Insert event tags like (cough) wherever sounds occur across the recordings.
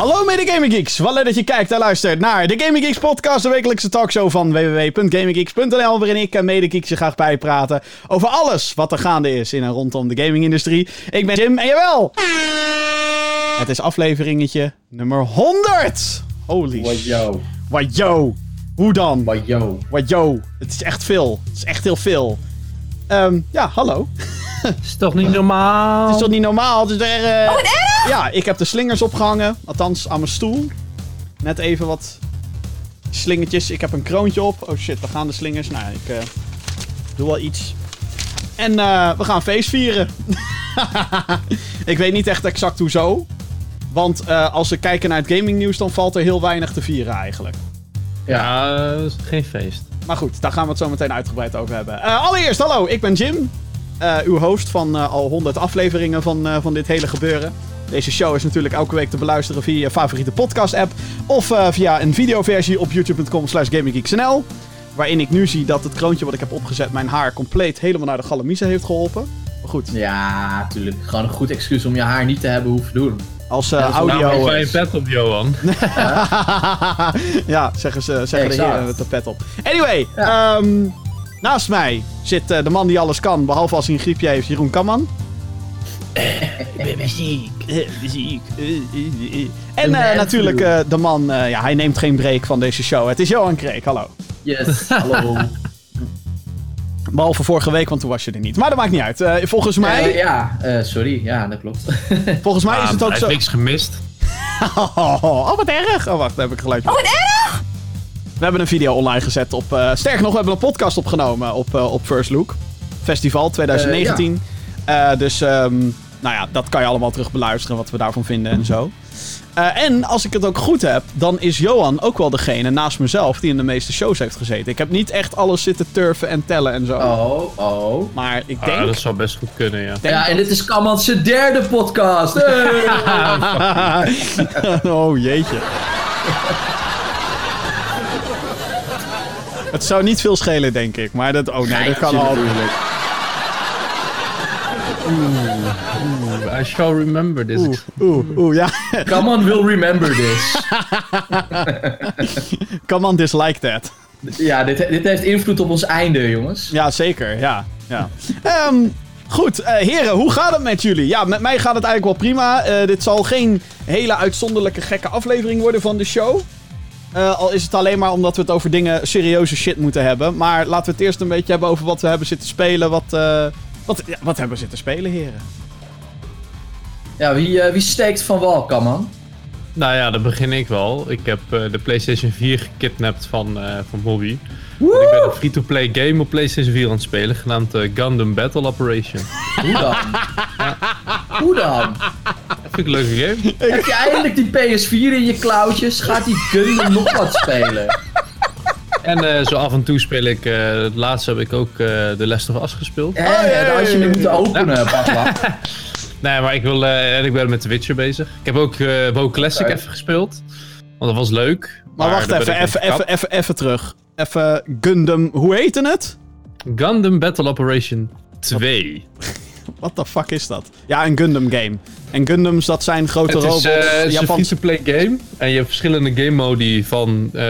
Hallo mede Gaming Geeks. Wat leuk dat je kijkt en luistert naar de Gaming Geeks podcast, de wekelijkse talkshow van www.gaminggeeks.nl, waarin ik en mede Geeks je graag bijpraten over alles wat er gaande is in en rondom de gamingindustrie. Ik ben Jim en jawel, het is afleveringetje nummer 100. Holy Wat yo. Wat yo. Hoe dan? Wat yo. Wat yo. Het is echt veel. Het is echt heel veel. Ehm, ja, hallo. is toch niet normaal? Het is toch niet normaal? Het is er, eh, Ja, ik heb de slingers opgehangen. Althans, aan mijn stoel. Net even wat slingertjes. Ik heb een kroontje op. Oh shit, daar gaan de slingers. Nou, ik eh, doe wel iets. En eh, we gaan feest vieren. (laughs) ik weet niet echt exact hoezo. Want eh, als we kijken naar het gamingnieuws, dan valt er heel weinig te vieren eigenlijk. Ja, dat is geen feest. Maar goed, daar gaan we het zo meteen uitgebreid over hebben. Eh, allereerst, hallo, ik ben Jim. eh, uw host van eh, al 100 afleveringen van, van dit hele gebeuren. Deze show is natuurlijk elke week te beluisteren via je favoriete podcast-app. Of via een videoversie op youtube.com slash. Waarin ik nu zie dat het kroontje wat ik heb opgezet mijn haar compleet helemaal naar de galamiezen heeft geholpen. Maar goed, Ja, tuurlijk. Gewoon een goed excuus om je haar niet te hebben hoeven doen. Als eh, Ja, audio... Nou, eh, een pet op, Johan. (laughs) ja, zeggen, ze, zeggen de heren met de pet op. Anyway, Ja. ehm, naast mij zit eh, de man die alles kan, behalve als hij een griepje heeft, Jeroen Kamman. Ik ben muziek, muziek. En natuurlijk eh, de man, eh, ja, hij neemt geen break van deze show. Het is Johan Kreek, hallo. Yes, hallo. (laughs) Behalve vorige week, want toen was je er niet. Maar dat maakt niet uit. Eh, volgens Eh, mij, ja, eh, sorry. Ja, dat klopt. (laughs) volgens mij is Ah, het ook zo... heeft niks gemist. (laughs) Oh, wat erg. Oh, wacht, daar heb ik geluid. Oh, wat erg! We hebben een video online gezet op... eh, sterker nog, we hebben een podcast opgenomen op, eh, op First Look. Festival 2019. Eh, dus, ehm, nou ja, dat kan je allemaal terug beluisteren, wat we daarvan vinden en zo. Eh, en als ik het ook goed heb, dan is Johan ook wel degene naast mezelf die in de meeste shows heeft gezeten. Ik heb niet echt alles zitten turven en tellen en zo. Oh, oh. Maar ik Ah, denk... dat zou best goed kunnen, ja. Ja, en dit is Kamans zijn derde podcast. Hey. (laughs) oh jeetje. Het zou niet veel schelen, denk ik. Maar dat. Oh nee, dat kan al. natuurlijk. I shall remember this. Oeh, oeh, oeh, ja. Kaman will remember this. (laughs) Come on, dislike that. Ja, dit, dit heeft invloed op ons einde, jongens. Ja, zeker. Ja. ja. Ehm, goed, eh, heren, hoe gaat het met jullie? Ja, met mij gaat het eigenlijk wel prima. Eh, dit zal geen hele uitzonderlijke gekke aflevering worden van de show. Eh, al is het alleen maar omdat we het over dingen, serieuze shit moeten hebben. Maar laten we het eerst een beetje hebben over wat we hebben zitten spelen. Wat, eh, wat, ja, wat hebben we zitten spelen, heren? Ja, wie, eh, wie steekt van wal, Kaman? Nou ja, dan begin ik wel. Ik heb eh, de PlayStation 4 gekidnapt van, eh van Bobby. Ik ben een free-to-play game op PlayStation 4 aan het spelen, genaamd Gundam Battle Operation. Hoe dan? (laughs) Hoe dan? Dat vind ik een leuke game. Heb je eindelijk die PS4 in je klauwtjes? Gaat die Gundam nog wat spelen? En eh, zo af en toe speel ik, eh, het laatste heb ik ook eh The Last of Us gespeeld. Dan had je hem moeten openen, papa. (laughs) Nee, maar ik, wil, eh, en ik ben met The Witcher bezig. Ik heb ook eh WoW Classic even gespeeld. Want dat was leuk. Maar, wacht even, even, even, even, even terug. Even Gundam, hoe heette het? Gundam Battle Operation 2. (laughs) What the fuck is dat? Ja, een Gundam game. En Gundams, dat zijn grote Het is, robots. eh, het is een free-to-play game. En je hebt verschillende game modi van eh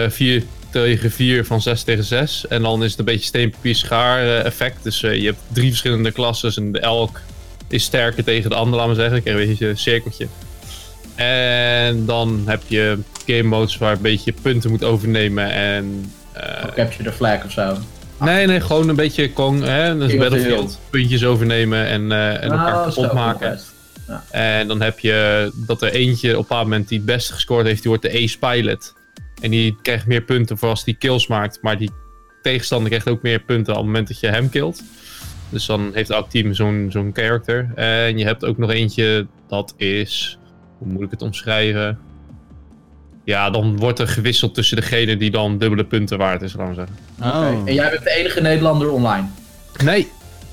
4 tegen 4, van 6 tegen 6. En dan is het een beetje steen, papier, schaar eh, effect. Dus eh, je hebt drie verschillende klassen en elk is sterker tegen de ander, laat maar zeggen. Ik krijg een beetje een cirkeltje. En dan heb je game modes waar een beetje punten moet overnemen en... eh, Capture the flag of zo. Nee, nee, gewoon een beetje Kong, hè? The Battlefield. Puntjes overnemen en, eh, en elkaar Oh, kapot maken. best. En dan heb je dat er eentje op een bepaald moment die het beste gescoord heeft, die wordt de ace pilot. En die krijgt meer punten voor als die kills maakt. Maar die tegenstander krijgt ook meer punten op het moment dat je hem killt. Dus dan heeft elk team zo'n zo'n character. En je hebt ook nog eentje, dat is... Hoe moet ik het omschrijven? Ja, dan wordt er gewisseld tussen degene die dan dubbele punten waard is, laten we zeggen. Oh. Oké. En jij bent de enige Nederlander online. Nee.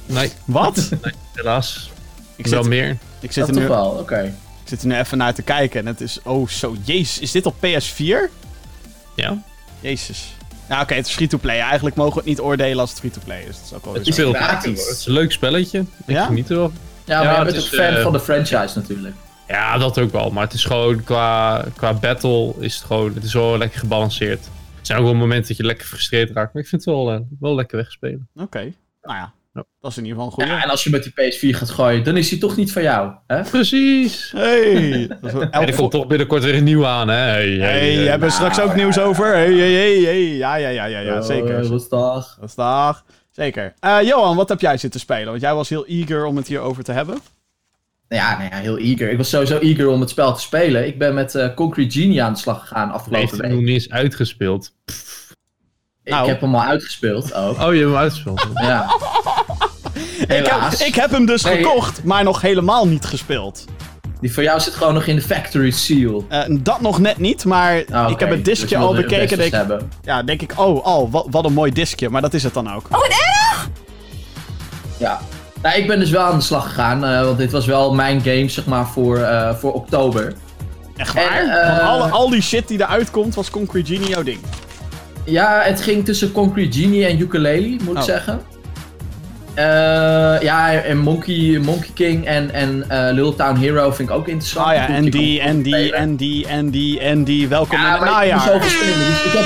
Nee, Wat? helaas. Ik wel zit, meer. ik, zit Dat er nu, toch wel, oké. ik zit er nu even naar te kijken en het is... Oh, zo, jezus. Is dit op PS4? Ja. Jezus. Ja, oké, het is free-to-play. Eigenlijk mogen we het niet oordelen als het free-to-play is. Dat is ook wel Het weer is zo. Speelt. gratis. Het is een leuk spelletje. Ik Ja? geniet er wel. Ja, maar Ja, jij bent ook fan eh, van de franchise natuurlijk. Ja, dat ook wel. Maar het is gewoon qua, qua battle is het gewoon, het is wel lekker gebalanceerd. Er zijn ook wel momenten dat je lekker gefrustreerd raakt, maar ik vind het wel, uh, wel lekker wegspelen. Oké, nou ja, dat is in ieder geval een goede. Ja, en als je met die PS4 gaat gooien, dan is hij toch niet van jou. Hè? Precies. Hey. (laughs) er komt toch binnenkort weer een nieuw aan, hè? Hey, hey, hey, hey. hebben we straks ook nieuws over? Hey, hey, hey. Ja, ja, ja, ja, ja, zeker. Rustig. Rustig. Zeker. Uh, Johan, wat heb jij zitten spelen? Want jij was heel eager om het hierover te hebben. Ja, nou ja, heel eager. Ik was sowieso eager om het spel te spelen. Ik ben met uh, Concrete Genie aan de slag gegaan afgelopen week. Heeft nog niet eens uitgespeeld? Ik nou. heb hem al uitgespeeld ook. Oh, je hebt hem uitgespeeld? ja. Ik, heb, ik heb hem dus nee. gekocht, maar nog helemaal niet gespeeld. Die voor jou zit gewoon nog in de factory seal. Uh, dat nog net niet, maar oh, okay. ik heb het diskje al bekeken. Denk, hebben. ja, denk ik, oh, oh wat, wat een mooi diskje. Maar dat is het dan ook. Oh, wat erg! Ja. Nou, ik ben dus wel aan de slag gegaan. Uh, want dit was wel mijn game, zeg maar, voor, uh, voor oktober. Echt waar? En, alle, al die shit die eruit komt, was Concrete Genie jouw ding? Ja, het ging tussen Concrete Genie en Ukulele, moet ik oh. zeggen. Uh, ja, en Monkey, Monkey King en, en uh, Little Town Hero vind ik ook interessant. Oh ja, en die, en die, en die, en die, en die. Welkom ja, in het najaar. Ik dus ik heb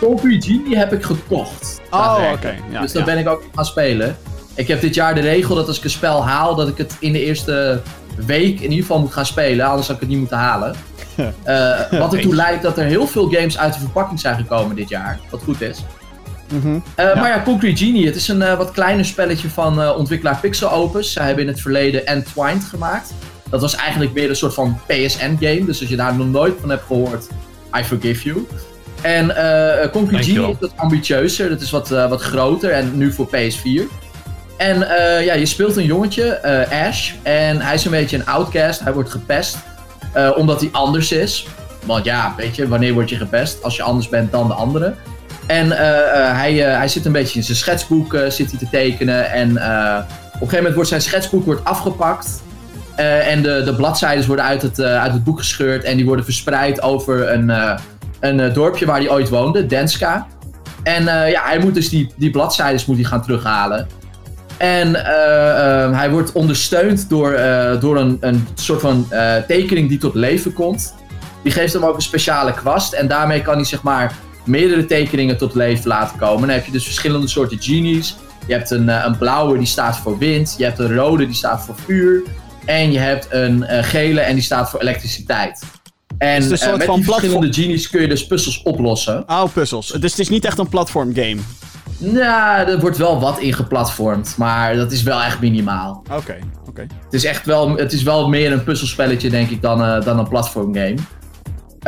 Concrete Genie heb ik gekocht. Oh, oké. Okay. Ja, dus daar ben ik ook gaan spelen. Ik heb dit jaar de regel dat als ik een spel haal, dat ik het in de eerste week in ieder geval moet gaan spelen. Anders zou ik het niet moeten halen. Uh, (laughs) wat ertoe leidt dat er heel veel games uit de verpakking zijn gekomen dit jaar. Wat goed is. Mm -hmm. uh, ja. Maar ja, Concrete Genie. Het is een uh, wat kleiner spelletje van uh, ontwikkelaar Pixel Opus. Zij hebben in het verleden Entwined gemaakt. Dat was eigenlijk meer een soort van PSN-game. Dus als je daar nog nooit van hebt gehoord, I forgive you. En Concrete Genie is wat ambitieuzer. Dat is wat, wat groter en nu voor PS4. En ja, je speelt een jongetje, Ash. En hij is een beetje een outcast. Hij wordt gepest. Uh, omdat hij anders is. Want ja, weet je, wanneer word je gepest? Als je anders bent dan de anderen. En uh, uh, hij, hij zit een beetje in zijn schetsboek zit hij te tekenen. En op een gegeven moment wordt zijn schetsboek wordt afgepakt. en de, de bladzijden worden uit het, uit het boek gescheurd. En die worden verspreid over een, een dorpje waar hij ooit woonde, Denska. En ja, hij moet dus die, die bladzijden moet hij gaan terughalen. En hij wordt ondersteund door, door een, een soort van tekening die tot leven komt. Die geeft hem ook een speciale kwast. En daarmee kan hij zeg maar meerdere tekeningen tot leven laten komen. Dan heb je dus verschillende soorten genies. Je hebt een, een blauwe die staat voor wind. Je hebt een rode die staat voor vuur. En je hebt een gele en die staat voor elektriciteit. En dus met die verschillende genies kun je dus puzzels oplossen. Oh, puzzels. Dus het is niet echt een platform game. Nou, er wordt wel wat in geplatformd, maar dat is wel echt minimaal. Oké, oké. Het is echt wel, het is wel meer een puzzelspelletje, denk ik, dan, uh, dan een platformgame.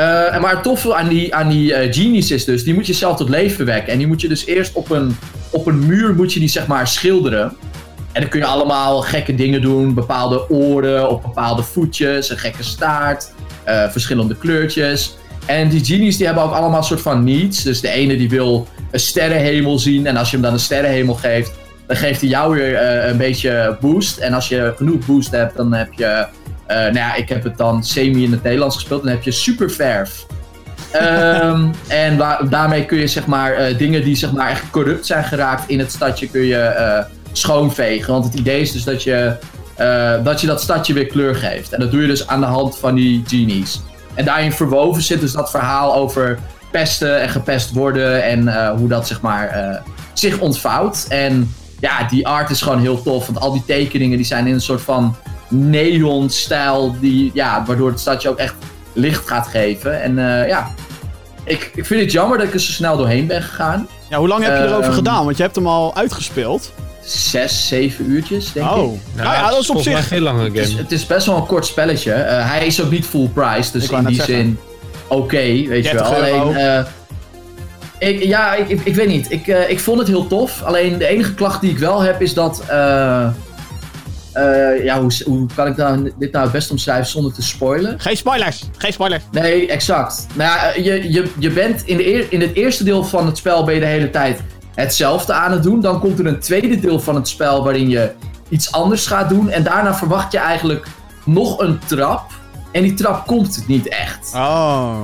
Uh, maar het toffe aan die, aan die uh, genies is dus, die moet je zelf tot leven wekken. En die moet je dus eerst op een, op een muur moet je die zeg maar schilderen. En dan kun je allemaal gekke dingen doen. Bepaalde oren of bepaalde voetjes, een gekke staart, verschillende kleurtjes. En die genies die hebben ook allemaal een soort van needs. Dus de ene die wil een sterrenhemel zien. En als je hem dan een sterrenhemel geeft, dan geeft hij jou weer een beetje boost. En als je genoeg boost hebt, dan heb je. Uh, nou ja, ik heb het dan semi in het Nederlands gespeeld. Dan heb je superverf. um, (laughs) en daarmee kun je zeg maar uh, dingen die zeg maar echt corrupt zijn geraakt in het stadje kun je schoonvegen. Want het idee is dus dat je, dat je dat stadje weer kleur geeft. En dat doe je dus aan de hand van die genies. En daarin verwoven zit dus dat verhaal over pesten en gepest worden en hoe dat zeg maar zich ontvouwt. En ja, die art is gewoon heel tof, want al die tekeningen die zijn in een soort van neon-stijl, die, ja, waardoor het stadje ook echt licht gaat geven. En uh, ja, ik, ik vind het jammer dat ik er zo snel doorheen ben gegaan. Ja, hoe lang heb je erover gedaan? Want je hebt hem al uitgespeeld. Zes, zeven uurtjes, denk oh. ik. Nou, ja, dat is op zich een heel lange game. Het is, het is, best wel een kort spelletje. hij is ook niet full price, dus in die zin oké, okay, weet je wel. Alleen, uh, ik, ja, ik, ik, ik, weet niet. Ik, uh, ik vond het heel tof. Alleen de enige klacht die ik wel heb is dat. Uh, ja, hoe, hoe kan ik nou, dit nou het best omschrijven zonder te spoilen? Geen spoilers! Geen spoilers! Nee, exact. Nou ja, je, je, je bent in, de in het eerste deel van het spel ben je de hele tijd hetzelfde aan het doen. Dan komt er een tweede deel van het spel waarin je iets anders gaat doen. En daarna verwacht je eigenlijk nog een trap. En die trap komt niet echt. Oh.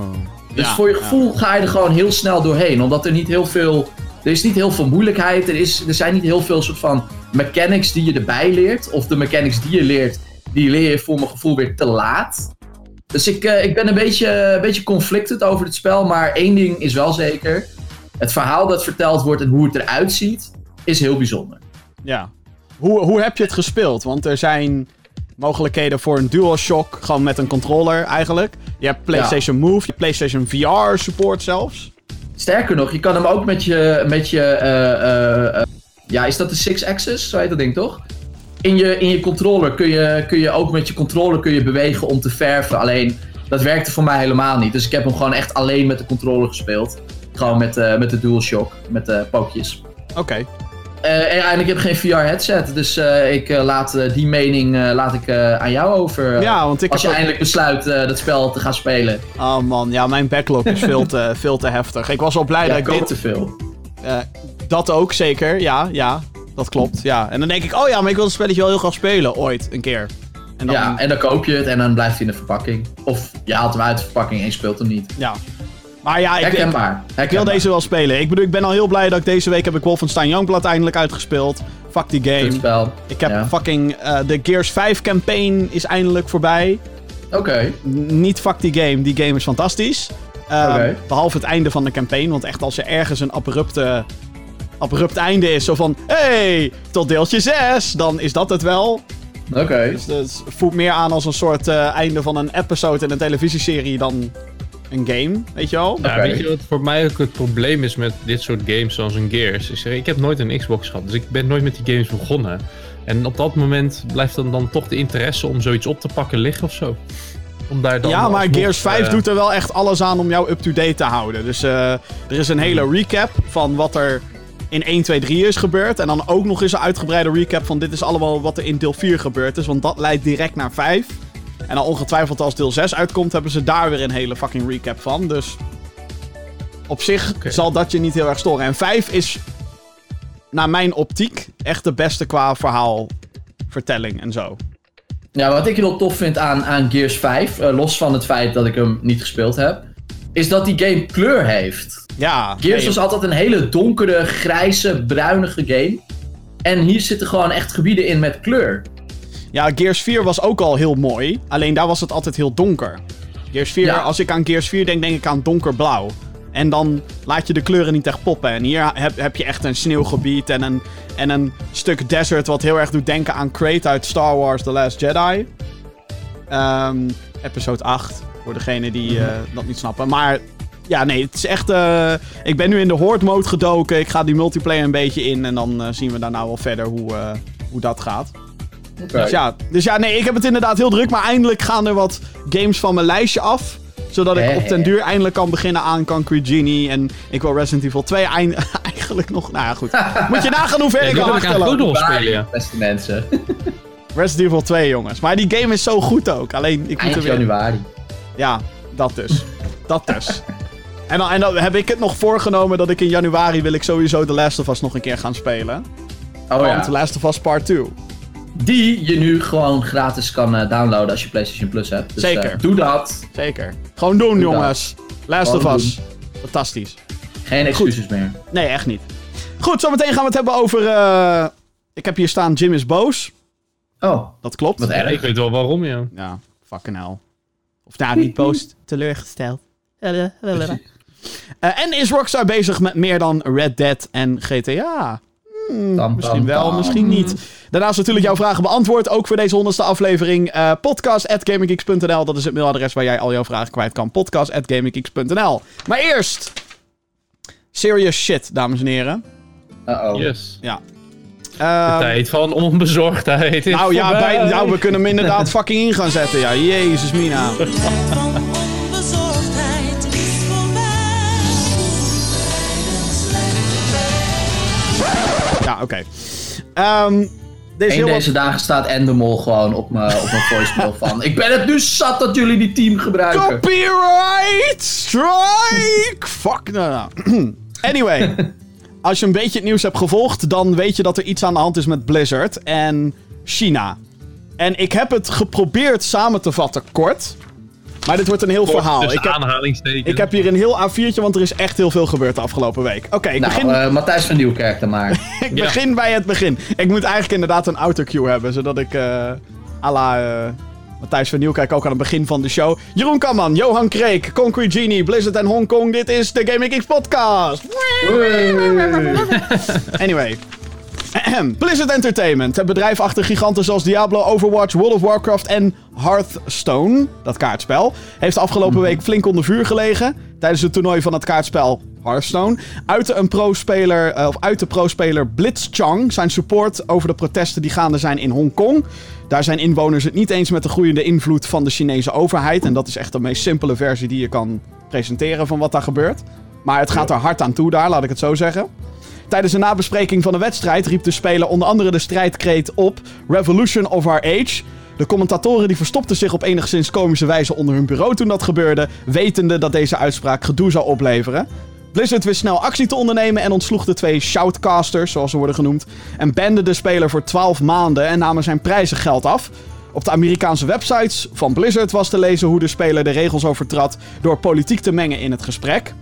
Dus voor je gevoel ga je er gewoon heel snel doorheen. Omdat er niet heel veel. Er is niet heel veel moeilijkheid. Er, is, er zijn niet heel veel soort van mechanics die je erbij leert. Of de mechanics die je leert, die leer je voor mijn gevoel weer te laat. Dus ik, ik ben een beetje, een beetje conflicted over het spel. Maar één ding is wel zeker. Het verhaal dat verteld wordt en hoe het eruit ziet, is heel bijzonder. Ja. Hoe, hoe heb je het gespeeld? Want er zijn mogelijkheden voor een DualShock, gewoon met een controller eigenlijk. Je hebt PlayStation Move, je hebt PlayStation VR support zelfs. Sterker nog, je kan hem ook met je. Met je uh, uh, ja, is dat de 6-axis? Zo heet dat ding toch? In je, in je controller kun je, kun je ook met je controller kun je bewegen om te verven. Alleen dat werkte voor mij helemaal niet. Dus ik heb hem gewoon echt alleen met de controller gespeeld. Gewoon met, uh, met de DualShock, met de pookjes. Oké. Uh, en ik heb geen VR-headset, dus uh, ik uh, laat die mening laat ik aan jou over. ja, want ik als je eindelijk besluit dat spel te gaan spelen. Oh man, ja, mijn backlog is veel te, (laughs) veel te heftig. Ik was wel blij ja, dat ik dit... dit... te veel. dat ook, zeker. Ja, ja, dat klopt. Ja. En dan denk ik, oh ja, maar ik wil het spelletje wel heel graag spelen, ooit, een keer. En dan... Ja, en dan koop je het en dan blijft hij in de verpakking. Of je haalt hem uit de verpakking en je speelt hem niet. Ja, maar ja, ik, ik, ik wil deze wel spelen. Ik bedoel, ik ben al heel blij dat ik deze week heb ik Wolfenstein Youngblood eindelijk uitgespeeld. Fuck die game. Spel. Ik heb Ja. fucking... eh, de Gears 5 campaign is eindelijk voorbij. Oké. Niet fuck die game. Die game is fantastisch. Oké. Behalve het einde van de campaign. Want echt als er ergens een abrupte... Abrupt einde is, zo van... Hey, tot deeltje 6. Dan is dat het wel. Oké. Dus het voelt meer aan als een soort eh, einde van een episode in een televisieserie dan een game. Weet je wel? Ja, weet je wat voor mij ook het probleem is met dit soort games zoals een Gears? Ik, zeg, ik heb nooit een Xbox gehad, dus ik ben nooit met die games begonnen. En op dat moment blijft dan, dan toch de interesse om zoiets op te pakken liggen of zo. Om daar dan ja, maar alsnog, Gears 5 eh, doet er wel echt alles aan om jou up-to-date te houden. Dus eh, er is een hele recap van wat er in 1, 2, 3 is gebeurd. En dan ook nog eens een uitgebreide recap van dit is allemaal wat er in deel 4 gebeurd is. Want dat leidt direct naar 5. En dan ongetwijfeld als deel 6 uitkomt, hebben ze daar weer een hele fucking recap van. Dus op zich zal dat je niet heel erg storen. En 5 is, naar mijn optiek, echt de beste qua verhaalvertelling en zo. Ja, wat ik heel tof vind aan, aan Gears 5, eh, los van het feit dat ik hem niet gespeeld heb, is dat die game kleur heeft. Ja, Gears nee, was altijd een hele donkere, grijze, bruinige game. En hier zitten gewoon echt gebieden in met kleur. Ja, Gears 4 was ook al heel mooi. Alleen daar was het altijd heel donker. Gears 4, Ja. als ik aan Gears 4 denk, denk ik aan donkerblauw. En dan laat je de kleuren niet echt poppen. En hier heb, heb je echt een sneeuwgebied en een, en een stuk desert wat heel erg doet denken aan Crate uit Star Wars The Last Jedi. Ehm, episode 8, voor degenen die eh, dat niet snappen. Maar ja, nee, het is echt... eh, ik ben nu in de Horde mode gedoken. Ik ga die multiplayer een beetje in. En dan eh, zien we daarna wel verder hoe, hoe dat gaat. Dus ja, dus ja, nee, ik heb het inderdaad heel druk. Maar eindelijk gaan er wat games van mijn lijstje af. Zodat ik op den duur eindelijk kan beginnen aan Concrete Genie. En ik wil Resident Evil 2 eind- (laughs) eigenlijk nog... Nou ja, goed. (laughs) Moet je nagaan hoe ver Ja, ik al wil ik spelen, ja. Beste mensen. (laughs) Resident Evil 2, jongens. Maar die game is zo goed ook. Alleen, ik moet Eind er weer... januari. Ja, dat dus. dat dus. En dan, en dan heb ik het nog voorgenomen dat ik in januari wil ik sowieso The Last of Us nog een keer gaan spelen. Oh Want ja. The Last of Us Part 2. Die je nu gewoon gratis kan eh, downloaden als je PlayStation Plus hebt. Dus, Zeker. eh, doe dat. Zeker. Gewoon doen, Doe jongens. Last of Us. Fantastisch. Geen excuses meer. Nee, echt niet. Goed, zometeen gaan we het hebben over... eh, Ik heb hier staan Jim is boos. Oh, Dat klopt. wat erg. ik weet wel waarom, ja. Ja, fucking hell. Of nou, niet boos, (laughs) teleurgesteld. (laughs) Eh, en is Rockstar bezig met meer dan Red Dead en GTA? Hmm, Tam, misschien tam, wel, tam. misschien niet. Daarnaast natuurlijk jouw vragen beantwoord. Ook voor deze honderdste aflevering. Eh podcast.gaminggeeks.nl. Dat is het mailadres waar jij al jouw vragen kwijt kan. Podcast.gaminggeeks.nl. Maar eerst... Serious shit, dames en heren. Uh-oh. Yes. Ja. De Ehm, tijd van onbezorgdheid is nou ja, bij, nou, we kunnen hem inderdaad fucking in gaan zetten. Ja, jezus mina. (laughs) Ja, oké. Ehm Eén heel wat- deze dagen staat Endemol gewoon op mijn op mijn voicemail (laughs) van... Ik ben het nu zat dat jullie die team gebruiken. Copyright strike! Fuck, nou, nou. (clears throat) Anyway, (laughs) als je een beetje het nieuws hebt gevolgd, dan weet je dat er iets aan de hand is met Blizzard en China. En ik heb het geprobeerd samen te vatten kort. Maar dit wordt een heel Kort verhaal. tussen Ik heb, aanhalingstekens. ik heb hier een heel A4'tje, want er is echt heel veel gebeurd de afgelopen week. Oké, ik, Nou, begin, eh, Matthijs van Nieuwkerk dan maar. (laughs) ik begin bij het begin. Ik moet eigenlijk inderdaad een autocue hebben, zodat ik... eh, à la eh, Matthijs van Nieuwkijk ook aan het begin van de show. Jeroen Kamman, Johan Kreek, Concrete Genie, Blizzard en Hongkong. Dit is de Gaming Geeks podcast. Anyway. (clears throat) Blizzard Entertainment, het bedrijf achter giganten zoals Diablo, Overwatch, World of Warcraft en Hearthstone, dat kaartspel, heeft afgelopen week flink onder vuur gelegen tijdens het toernooi van het kaartspel Hearthstone. Uit een pro-speler, eh, of uit de pro-speler Blitzchung zijn support over de protesten die gaande zijn in Hongkong. Daar zijn inwoners het niet eens met de groeiende invloed van de Chinese overheid. En dat is echt de meest simpele versie die je kan presenteren van wat daar gebeurt. Maar het gaat er hard aan toe daar, laat ik het zo zeggen. Tijdens een nabespreking van de wedstrijd riep de speler onder andere de strijdkreet op Revolution of Our Age. De commentatoren die verstopten zich op enigszins komische wijze onder hun bureau toen dat gebeurde, wetende dat deze uitspraak gedoe zou opleveren. Blizzard wist snel actie te ondernemen en ontsloeg de twee shoutcasters, zoals ze worden genoemd, en bande de speler voor 12 maanden en namen zijn prijzengeld af. Op de Amerikaanse websites van Blizzard was te lezen hoe de speler de regels overtrad door politiek te mengen in het gesprek.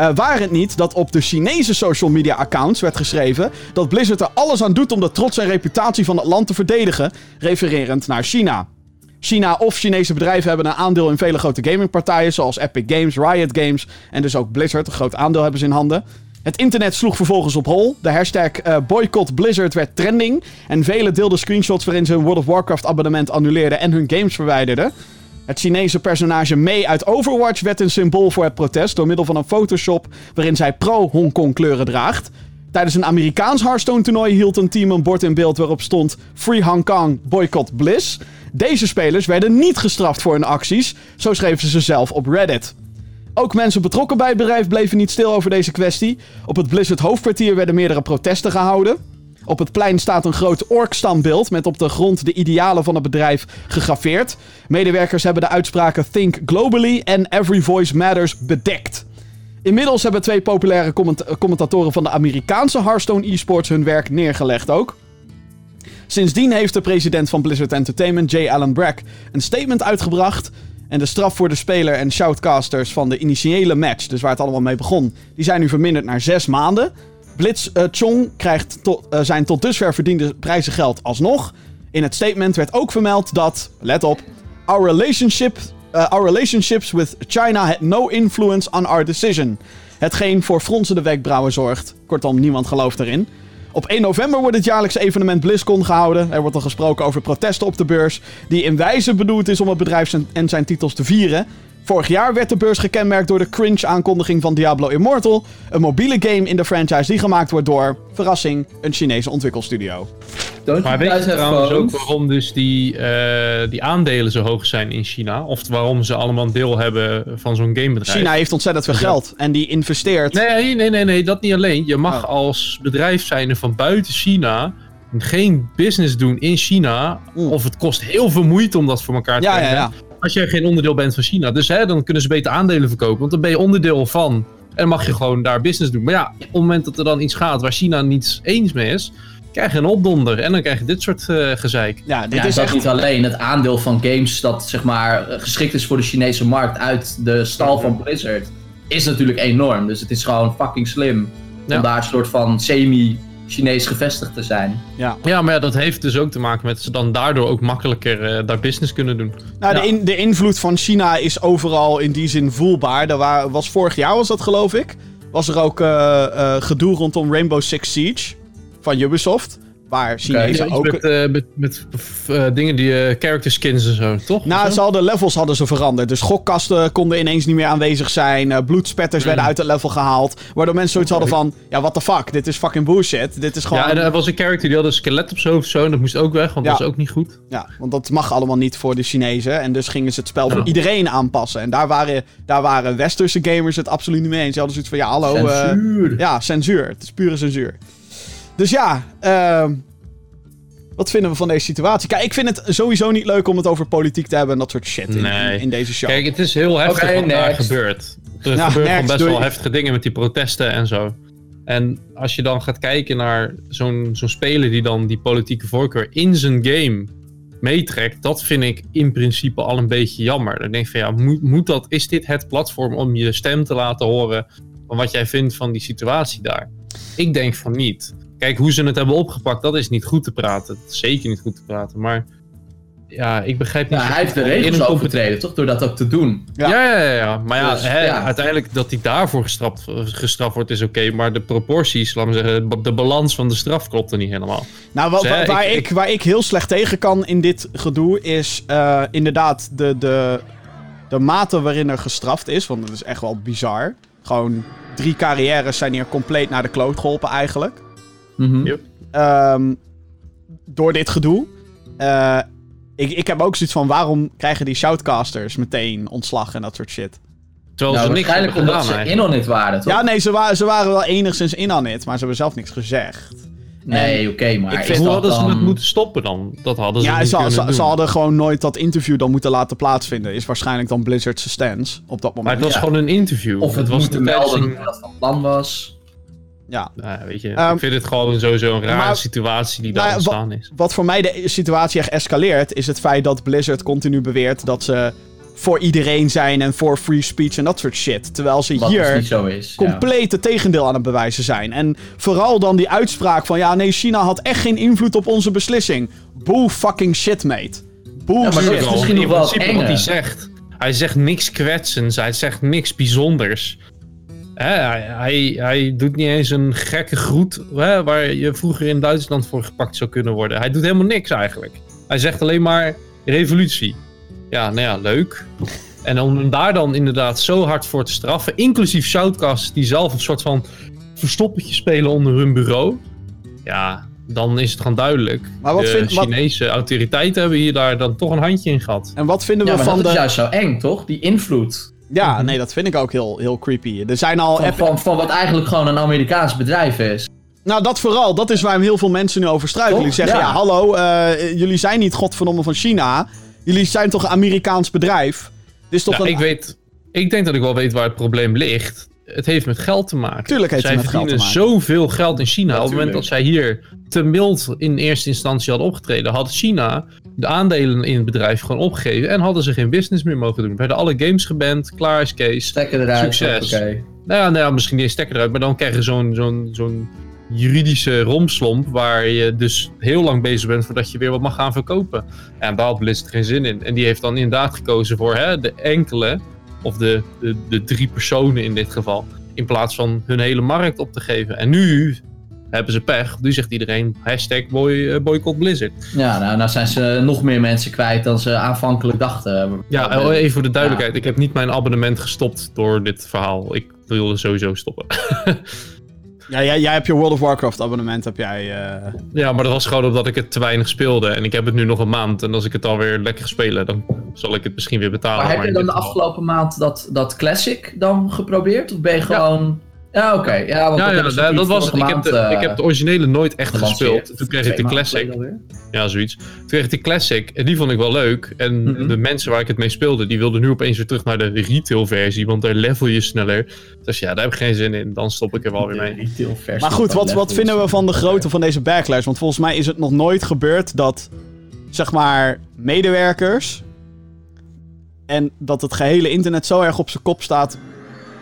Uh, waar het niet dat op de Chinese social media accounts werd geschreven dat Blizzard er alles aan doet om de trots en reputatie van het land te verdedigen, refererend naar China. China of Chinese bedrijven hebben een aandeel in vele grote gamingpartijen, zoals Epic Games, Riot Games en dus ook Blizzard. Een groot aandeel hebben ze in handen. Het internet sloeg vervolgens op hol. De hashtag uh, boycott Blizzard werd trending. En velen deelden screenshots waarin ze hun World of Warcraft abonnement annuleerden en hun games verwijderden. Het Chinese personage Mei uit Overwatch werd een symbool voor het protest door middel van een Photoshop waarin zij pro-Hongkong kleuren draagt. Tijdens een Amerikaans Hearthstone toernooi hield een team een bord in beeld waarop stond Free Hong Kong, boycott Bliss. Deze spelers werden niet gestraft voor hun acties, zo schreven ze zelf op Reddit. Ook mensen betrokken bij het bedrijf bleven niet stil over deze kwestie. Op het Blizzard hoofdkwartier werden meerdere protesten gehouden. Op het plein staat een groot ork-standbeeld met op de grond de idealen van het bedrijf gegraveerd. Medewerkers hebben de uitspraken Think Globally en Every Voice Matters bedekt. Inmiddels hebben twee populaire comment commentatoren van de Amerikaanse Hearthstone eSports hun werk neergelegd ook. Sindsdien heeft de president van Blizzard Entertainment, J. Allen Brack, een statement uitgebracht. En de straf voor de speler en shoutcasters van de initiële match, dus waar het allemaal mee begon, die zijn nu verminderd naar zes maanden. Blitz uh, Chong krijgt uh, zijn tot dusver verdiende prijzengeld alsnog. In het statement werd ook vermeld dat, let op, our, relationship, uh, our relationships with China had no influence on our decision. Hetgeen voor fronsende wenkbrauwen zorgt. Kortom, niemand gelooft erin. Op 1 november wordt het jaarlijkse evenement BlizzCon gehouden. Er wordt al gesproken over protesten op de beurs, die in wijze bedoeld is om het bedrijf en zijn titels te vieren. Vorig jaar werd de beurs gekenmerkt door de cringe-aankondiging van Diablo Immortal, een mobiele game in de franchise die gemaakt wordt door, verrassing, een Chinese ontwikkelstudio. Maar weet je trouwens ook waarom dus die, uh, die aandelen zo hoog zijn in China? Of waarom ze allemaal deel hebben van zo'n gamebedrijf? China heeft ontzettend veel geld en die investeert... Nee, nee, nee, nee, dat niet alleen. Je mag oh. als bedrijf zijn van buiten China geen business doen in China. Mm. Of het kost heel veel moeite om dat voor elkaar te ja, krijgen. Ja, ja. Als jij geen onderdeel bent van China. Dus hè, dan kunnen ze beter aandelen verkopen. Want dan ben je onderdeel van. En dan mag je gewoon daar business doen. Maar ja, op het moment dat er dan iets gaat waar China niets eens mee is krijg je een opdonder. En dan krijg je dit soort uh, gezeik. Ja, dit ja, is echt... niet alleen. Het aandeel van games dat zeg maar geschikt is voor de Chinese markt uit de stal van Blizzard is natuurlijk enorm. Dus het is gewoon fucking slim ja. om daar een soort van semi Chinees gevestigd te zijn. Ja. ja, maar ja, dat heeft dus ook te maken met dat ze dan daardoor ook makkelijker uh, daar business kunnen doen. Nou, ja. de, in, de invloed van China is overal in die zin voelbaar. Er wa was vorig jaar, was dat geloof ik, was er ook uh, uh, gedoe rondom Rainbow Six Siege van Ubisoft. Waar Chinezen okay, ook... Met, uh, met, met uh, dingen die uh, character skins en zo, toch? Nou, ze hadden levels hadden ze veranderd. Dus gokkasten konden ineens niet meer aanwezig zijn. bloedspetters mm. werden uit het level gehaald. Waardoor mensen zoiets hadden van... Ja, what the fuck? Dit is fucking bullshit. Dit is gewoon... Ja, en er was een character die had een skelet op zijn hoofd zo. En dat moest ook weg, want ja. dat is ook niet goed. Ja, want dat mag allemaal niet voor de Chinezen. En dus gingen ze het spel voor ja. iedereen aanpassen. En daar waren, daar waren westerse gamers het absoluut niet mee eens. Ze hadden zoiets van... Ja, hallo... Censuur. ja, censuur. Het is pure censuur. Dus ja, uh, wat vinden we van deze situatie? Kijk, ik vind het sowieso niet leuk om het over politiek te hebben en dat soort shit in, nee. in, deze show. Kijk, het is heel heftig okay, wat daar gebeurt. Er Ja, gebeuren next, best wel heftige dingen met die protesten en zo. En als je dan gaat kijken naar zo'n zo'n speler die dan die politieke voorkeur in zijn game meetrekt, dat vind ik in principe al een beetje jammer. Dan denk ik van ja, moet, moet dat, is dit het platform om je stem te laten horen van wat jij vindt van die situatie daar? Ik denk van niet. Kijk, hoe ze het hebben opgepakt, dat is niet goed te praten. Dat is zeker niet goed te praten. Maar ja, ik begrijp niet... Ja, hij heeft de regels overtreden, toch? Door dat ook te doen. Ja. Ja, ja, ja, ja. Maar ja, Dus, hè, ja. uiteindelijk dat hij daarvoor gestraft, gestraft wordt is oké. maar de proporties, laten we zeggen, de balans van de straf klopt er niet helemaal. Nou, wa- Dus, hè, waar, ik- ik, waar ik heel slecht tegen kan in dit gedoe is eh, inderdaad de, de, de mate waarin er gestraft is. Want dat is echt wel bizar. Gewoon drie carrières zijn hier compleet naar de kloot geholpen eigenlijk. Yep. Ehm, door dit gedoe. Eh, ik, ik heb ook zoiets van waarom krijgen die shoutcasters meteen ontslag en dat soort shit. Terwijl Nou, ze niks waarschijnlijk omdat gedaan ze eigenlijk. in on it waren, toch? Ja, nee, ze, wa ze waren wel enigszins in aan het, maar ze hebben zelf niks gezegd. nee, oké, maar ik is vind- Hoe dat hadden ze het moeten stoppen dan? Dat hadden ze Ja, niet ze, kunnen ze, doen. ze hadden gewoon nooit dat interview dan moeten laten plaatsvinden. Is waarschijnlijk dan Blizzard's stance op dat Maar moment. het was Ja. gewoon een interview. Of het was moeten tijdens melden een- dat dat van plan was. Ja. Nou, weet je, Ehm, ik vind het gewoon sowieso een rare maar- situatie die daar Nou ja, ontstaan is. Wat voor mij de situatie echt escaleert, is het feit dat Blizzard continu beweert dat ze voor iedereen zijn en voor free speech en dat soort shit. Terwijl ze Wat hier niet zo is. ja. compleet het tegendeel aan het bewijzen zijn. En vooral dan die uitspraak van ja, nee, China had echt geen invloed op onze beslissing. Bull fucking shit, mate. Bull Ja, maar dat shit. is misschien nog wel wat hij zegt. Hij zegt niks kwetsends, hij zegt niks bijzonders. Hè, hij, hij, hij doet niet eens een gekke groet hè, waar je vroeger in Duitsland voor gepakt zou kunnen worden. Hij doet helemaal niks eigenlijk. Hij zegt alleen maar revolutie. Ja, nou ja, leuk. En om hem daar dan inderdaad zo hard voor te straffen, inclusief Shoutcast die zelf een soort van verstoppertje spelen onder hun bureau. Ja, dan is het gewoon duidelijk. Maar wat de vind- wat- Chinese autoriteiten hebben hier daar dan toch een handje in gehad. En wat vinden Ja, we maar van dat de... is juist zo eng, toch? Die invloed. Ja, nee, dat vind ik ook heel, heel creepy. Er zijn al... Van, van, van wat eigenlijk gewoon een Amerikaans bedrijf is. Nou, dat vooral. Dat is waar heel veel mensen nu over struikelen. Die zeggen, ja, Ja. hallo, eh, jullie zijn niet godverdomme van China. Jullie zijn toch een Amerikaans bedrijf? Dit is toch Ja, een... ik, weet, ik denk dat ik wel weet waar het probleem ligt. Het heeft met geld te maken. Tuurlijk heeft zij het met geld te verdienen maken. zoveel geld in China. Op het moment dat zij hier te mild in eerste instantie hadden opgetreden, had China de aandelen in het bedrijf gewoon opgegeven en hadden ze geen business meer mogen doen. Werden alle games geband, klaar is Kees. Stekken eruit. Succes. Oké. Nou ja, nou ja, misschien niet stekker eruit, maar dan krijg je zo'n zo'n zo'n juridische romslomp waar je dus heel lang bezig bent voordat je weer wat mag gaan verkopen. En daar had Blizzard geen zin in. En die heeft dan inderdaad gekozen voor hè, de enkele, of de, de, de drie personen in dit geval, in plaats van hun hele markt op te geven. En nu hebben ze pech. Nu zegt iedereen hashtag boy, eh, boycott Blizzard. Ja, nou, nou zijn ze nog meer mensen kwijt dan ze aanvankelijk dachten. Ja, Oh, even voor de duidelijkheid. Ik heb niet mijn abonnement gestopt door dit verhaal. Ik wilde sowieso stoppen. (laughs) Ja, jij, jij hebt je World of Warcraft abonnement, heb jij... eh, Ja, maar dat was gewoon omdat ik het te weinig speelde. En ik heb het nu nog een maand. En als ik het alweer lekker spelen, dan zal ik het misschien weer betalen. Maar heb je dan de afgelopen maand dat, dat Classic dan geprobeerd? Of ben je gewoon... Ja, oké. Ja, want Ja, ja hebben ze dat, was het. Ik heb, de, ik eh, heb de originele nooit echt gespeeld. Toen kreeg ik de Classic. Ja, zoiets. Toen kreeg ik de Classic. En die vond ik wel leuk. En Mhm. de mensen waar ik het mee speelde, die wilden nu opeens weer terug naar de retail versie. Want daar level je sneller. Dus ja, daar heb ik geen zin in. Dan stop ik er wel weer mee. retail versie Maar goed, wat, wat vinden we van de grootte van deze backlash? Want volgens mij is het nog nooit gebeurd dat, zeg maar, medewerkers... en dat het gehele internet zo erg op zijn kop staat...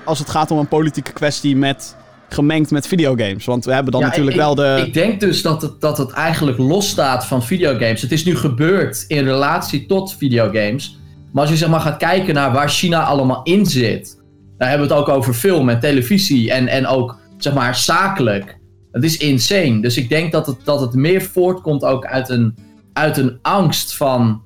als het gaat om een politieke kwestie met... gemengd met videogames. Want we hebben dan Ja, natuurlijk ik, wel de... Ik denk dus dat het, dat het eigenlijk losstaat van videogames. Het is nu gebeurd in relatie tot videogames. Maar als je zeg maar gaat kijken naar waar China allemaal in zit. Dan hebben we het ook over film en televisie en, en ook zeg maar zakelijk. Het is insane. Dus ik denk dat het, dat het meer voortkomt ook uit een, uit een angst van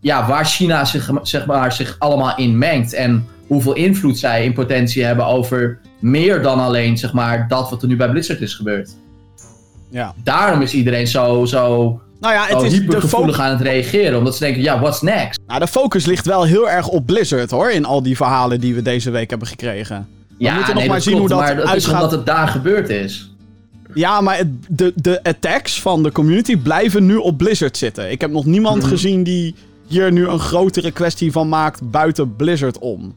ja, waar China zich, zeg maar, zich allemaal in mengt. En hoeveel invloed zij in potentie hebben over meer dan alleen zeg maar, dat wat er nu bij Blizzard is gebeurd. ja. Daarom is iedereen zo, zo, Nou ja, het is hypergevoelig aan het reageren. Omdat ze denken, ja, what's next? nou, de focus ligt wel heel erg op Blizzard, hoor. In al die verhalen die we deze week hebben gekregen. ja, moeten nog maar zien hoe dat uitgaat. omdat het daar gebeurd is. Ja, maar het- de, de attacks van de community blijven nu op Blizzard zitten. Ik heb nog niemand Mhm. gezien die hier nu een grotere kwestie van maakt buiten Blizzard om.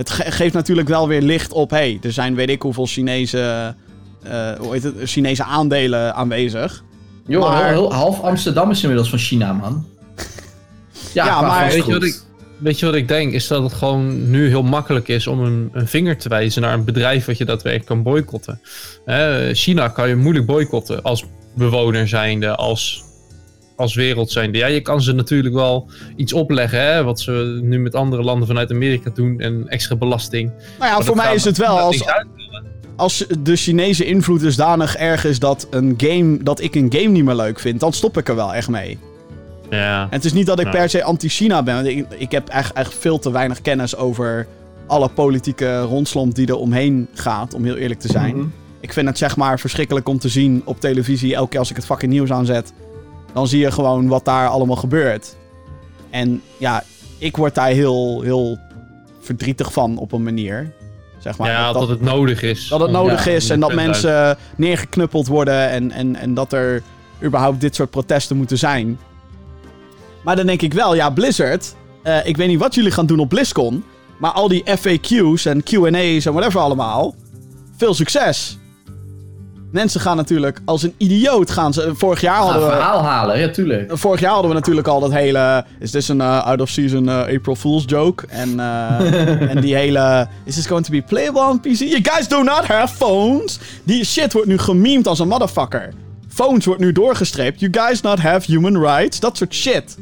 Het ge- geeft natuurlijk wel weer licht op, hey, er zijn weet ik hoeveel Chinese, eh, hoe heet het, Chinese aandelen aanwezig. Joh, Maar- heel- heel- half Amsterdam is inmiddels van China, man. (laughs) Ja, maar- Weet je, wat ik, weet je wat ik denk? Is dat het gewoon nu heel makkelijk is om een, een vinger te wijzen naar een bedrijf wat je daadwerkelijk kan boycotten. Hè, China kan je moeilijk boycotten als bewoner zijnde, als als wereld zijn. Ja, je kan ze natuurlijk wel iets opleggen, hè, wat ze nu met andere landen vanuit Amerika doen en extra belasting. Nou ja, Maar voor mij is het wel als, als de Chinese invloed dusdanig erg is dat, een game, dat ik een game niet meer leuk vind, dan stop ik er wel echt mee. Ja. En het is niet dat ik per se anti-China ben. want Ik, ik heb echt, echt veel te weinig kennis over alle politieke rondslomp die er omheen gaat, om heel eerlijk te zijn. Mhm. Ik vind het zeg maar verschrikkelijk om te zien op televisie. Elke keer als ik het fucking nieuws aanzet, dan zie je gewoon wat daar allemaal gebeurt. En ja, ik word daar heel, heel verdrietig van op een manier. Zeg maar. ja, dat, het nodig is. Dat het nodig Ja, is en dat 100% mensen neergeknuppeld worden en, en, en dat er überhaupt dit soort protesten moeten zijn. Maar dan denk ik wel, ja, Blizzard, eh, ik weet niet wat jullie gaan doen op BlizzCon, maar al die FAQ's en Q&A's en whatever allemaal, veel succes. Mensen gaan natuurlijk als een idioot gaan ze. Vorig jaar hadden een we. verhaal halen, ja, tuurlijk. Vorig jaar hadden we natuurlijk al dat hele. Is this een uh, out-of-season uh, April Fool's joke? En, uh, (laughs) en die hele. Is this going to be playable on PC? You guys do not have phones! Die shit wordt nu gememd als een motherfucker. Phones wordt nu doorgestreept. You guys not have human rights. Dat soort shit.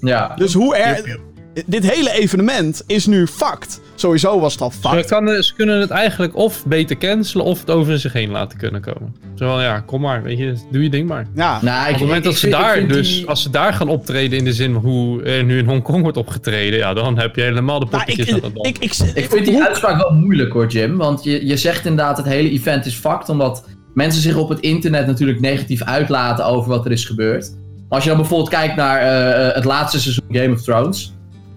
Ja. Dus hoe er. Dit hele evenement is nu fucked. Sowieso was het al Ze, fucked. kan, ze kunnen het eigenlijk of beter cancelen of het over zich heen laten kunnen komen. Zo van, ja, kom maar, weet je, doe je ding maar. Ja. Nou, Op het moment dat ze daar dus, die- als ze daar gaan optreden in de zin hoe er nu in Hongkong wordt opgetreden, ja, dan heb je helemaal de Nou, poppetjes ik, aan het ik, ik, Ik vind die hoe- uitspraak wel moeilijk hoor, Jim. Want je, je zegt inderdaad het hele event is fucked. Omdat mensen zich op het internet natuurlijk negatief uitlaten over wat er is gebeurd. Maar als je dan bijvoorbeeld kijkt naar eh, het laatste seizoen Game of Thrones.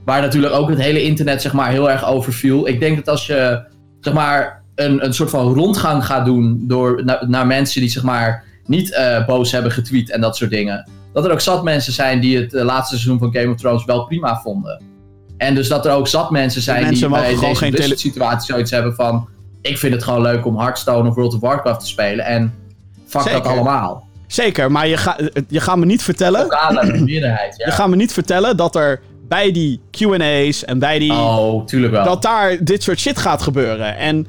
Waar natuurlijk ook het hele internet zeg maar heel erg over viel. Ik denk dat als je zeg maar een, een soort van rondgang gaat doen door, na- naar mensen die zeg maar niet eh, boos hebben getweet en dat soort dingen. Dat er ook zat mensen zijn die het eh, laatste seizoen van Game of Thrones wel prima vonden. En dus dat er ook zat mensen zijn mensen die bij deze geen situatie zoiets hebben van... Ik vind het gewoon leuk om Hearthstone of World of Warcraft te spelen. En fuck Zeker. dat allemaal. Zeker, maar je, ga, je gaat me niet vertellen. Ook aan de meerderheid, ja. Je gaat me niet vertellen dat er bij die QA's en bij die. Oh, tuurlijk wel. dat daar dit soort shit gaat gebeuren. En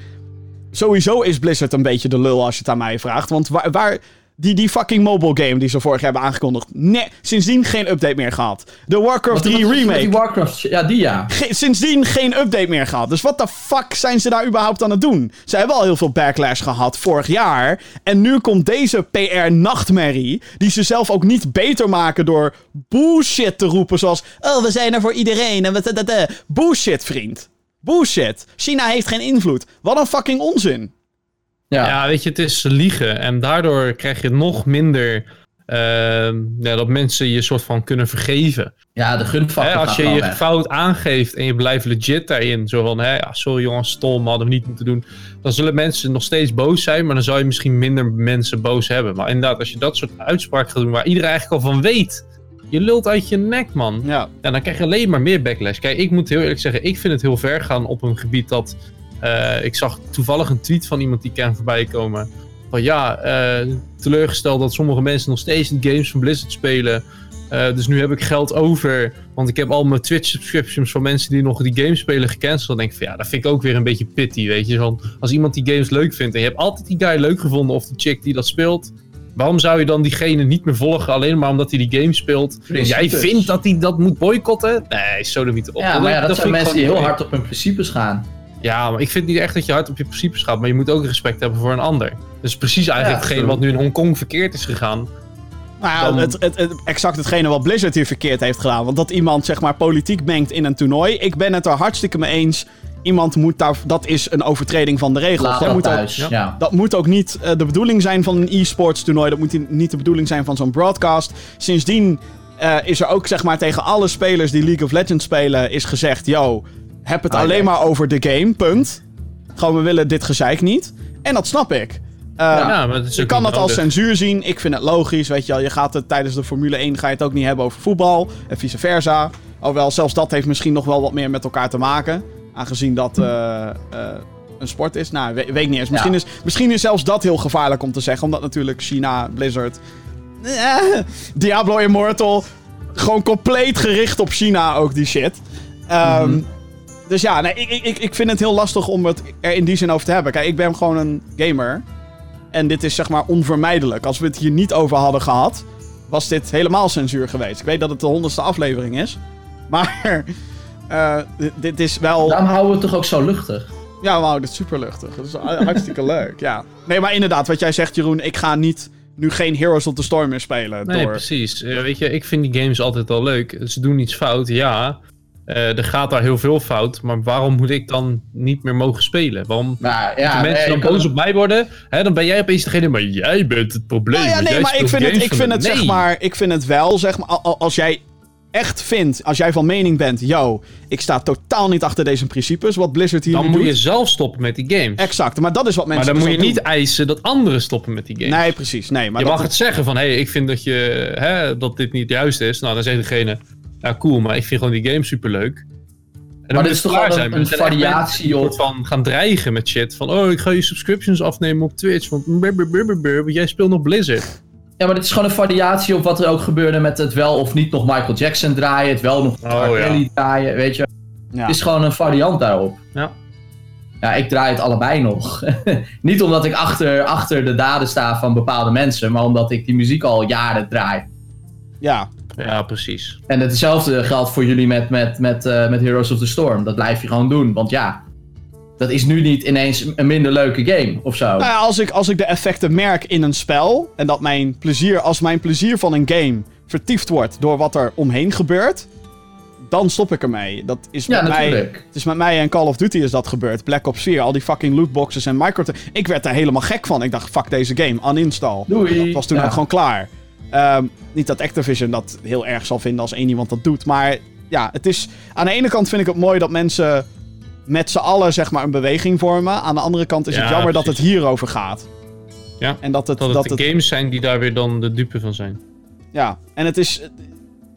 sowieso is Blizzard een beetje de lul als je het aan mij vraagt. Want waar. waar die, die fucking mobile game die ze vorig jaar hebben aangekondigd. Nee, sindsdien geen update meer gehad. De Warcraft Wat- 3 wat remake. Die Warcraft, ja, die ja. Ge- sindsdien geen update meer gehad. Dus wat de fuck zijn ze daar überhaupt aan het doen? Ze hebben al heel veel backlash gehad vorig jaar. En nu komt deze PR-nachtmerrie. Die ze zelf ook niet beter maken door bullshit te roepen. Zoals: Oh, we zijn er voor iedereen. En dat." Bullshit, vriend. Bullshit. China heeft geen invloed. Wat een fucking onzin. Ja. Ja, weet je, het is liegen. En daardoor krijg je nog minder ehm, ja, dat mensen je soort van kunnen vergeven. Ja, de gunfactor Hè, als gaat je je weg. fout aangeeft en je blijft legit daarin, zo van, hè, ja, sorry jongens, stom, hadden we niet moeten doen. Dan zullen mensen nog steeds boos zijn, maar dan zou je misschien minder mensen boos hebben. Maar inderdaad, als je dat soort uitspraken gaat doen waar iedereen eigenlijk al van weet, je lult uit je nek, man. Ja. Ja, dan krijg je alleen maar meer backlash. Kijk, ik moet heel eerlijk zeggen, ik vind het heel ver gaan op een gebied dat... eh, ik zag toevallig een tweet van iemand die ik ken voorbij komen. Van ja, eh, teleurgesteld dat sommige mensen nog steeds de games van Blizzard spelen. Eh, dus nu heb ik geld over. Want ik heb al mijn Twitch subscriptions van mensen die nog die games spelen gecanceld. Dan denk ik van ja, dat vind ik ook weer een beetje pity, weet je. Want als iemand die games leuk vindt en je hebt altijd die guy leuk gevonden of die chick die dat speelt. Waarom zou je dan diegene niet meer volgen alleen maar omdat hij die game speelt? Principes. Jij vindt dat hij dat moet boycotten? Nee, zo niet op. Ja, maar ja, dat, zijn mensen die heel hard op hun principes gaan. Ja, maar ik vind niet echt dat je hard op je principes gaat, maar je moet ook respect hebben voor een ander. Dus precies eigenlijk Ja, hetgeen wat nu in Hongkong verkeerd is gegaan. Nou ja, Dan- het, het, het- exact hetgene wat Blizzard hier verkeerd heeft gedaan. Want dat iemand zeg maar politiek mengt in een toernooi. Ik ben het er hartstikke mee eens. Iemand moet daar. Dat is een overtreding van de regels. Dat dat moet, ook. Ja. dat moet ook niet eh, de bedoeling zijn van een e-sports toernooi. Dat moet niet de bedoeling zijn van zo'n broadcast. Sindsdien eh, is er ook zeg maar tegen alle spelers die League of Legends spelen. Is gezegd: yo, heb het Ah, alleen maar over de game. Punt. Gewoon, we willen dit gezeik niet. En dat snap ik. Eh, Ja, maar dat is je kan dat als censuur zien. Ik vind het logisch. Weet je wel, je gaat het tijdens de Formule 1 ga je het ook niet hebben over voetbal. En vice versa. Alhoewel, zelfs dat heeft misschien nog wel wat meer met elkaar te maken. Aangezien dat eh, eh, een sport is. Nou, we- weet ik niet eens. Misschien, Ja. is, misschien is zelfs dat heel gevaarlijk om te zeggen. Omdat natuurlijk China, Blizzard. eh, Diablo Immortal. Gewoon compleet gericht op China ook die shit. Ehm, Mhm. Dus ja, nee, ik, ik, ik vind het heel lastig om het er in die zin over te hebben. Kijk, ik ben gewoon een gamer. En dit is zeg maar onvermijdelijk. Als we het hier niet over hadden gehad, was dit helemaal censuur geweest. Ik weet dat het de honderdste aflevering is. Maar (laughs) eh, dit, dit is wel... Daarom houden we het toch ook zo luchtig. Ja, we houden het super luchtig. Dat is (laughs) hartstikke leuk, ja. Nee, maar inderdaad, wat jij zegt, Jeroen. Ik ga niet nu geen Heroes of the Storm meer spelen. Nee, door... precies. Weet je, ik vind die games altijd al leuk. Ze doen iets fout, ja. Eh, er gaat daar heel veel fout. Maar waarom moet ik dan niet meer mogen spelen? Waarom Maar ja, moeten mensen nee, dan boos op mij worden? Hè, dan ben jij opeens degene, maar jij bent het probleem. Nou ja, nee, maar ik vind het, ik vind het zeg maar, ik vind het wel, zeg maar, al- al- als jij echt vindt, als jij van mening bent, yo, ik sta totaal niet achter deze principes, wat Blizzard hier Dan nu moet doet. je zelf stoppen met die games. Exact, maar dat is wat maar mensen dan dus moet je niet eisen dat anderen stoppen met die games. Nee, precies, nee, maar je mag het zeggen van, hé, hey, ik vind dat, je, hè, dat dit niet juist is. Nou, dan zegt degene, ja, cool, maar ik vind gewoon die game superleuk. En dan Maar dit is toch wel een- variatie op- soort van gaan dreigen met shit. Van, oh, ik ga je subscriptions afnemen op Twitch, want blablabla, want jij speelt nog Blizzard. Ja, maar dit is gewoon een variatie op wat er ook gebeurde met het wel of niet nog Michael Jackson draaien, het wel nog Oh, ja. Kelly draaien, weet je. Ja. Het is gewoon een variant daarop. Ja. Ja, ik draai het allebei nog. (laughs) niet omdat ik achter, achter de daden sta van bepaalde mensen, maar omdat ik die muziek al jaren draai. Ja, Ja, precies. En hetzelfde geldt voor jullie met, met, met, eh, met Heroes of the Storm. Dat blijf je gewoon doen, want ja, dat is nu niet ineens een minder leuke game of zo. Nou ja, als ik, als ik de effecten merk in een spel. En dat mijn plezier, als mijn plezier van een game vertiefd wordt door wat er omheen gebeurt. Dan stop ik ermee. Dat is Ja, met mij. Het is met mij en Call of Duty is dat gebeurd. Black Ops 4, al die fucking lootboxes en micro. Ik werd daar helemaal gek van. Ik dacht, fuck deze game, uninstall. Doei. Dat was toen Ja. ook gewoon klaar. Ehm, niet dat Activision dat heel erg zal vinden als één iemand dat doet. Maar ja, het is. Aan de ene kant vind ik het mooi dat mensen met z'n allen zeg maar een beweging vormen. Aan de andere kant is het Ja, jammer dat het hierover gaat. Ja, En dat het. Dat het de het games zijn die daar weer dan de dupe van zijn. ja, en het is.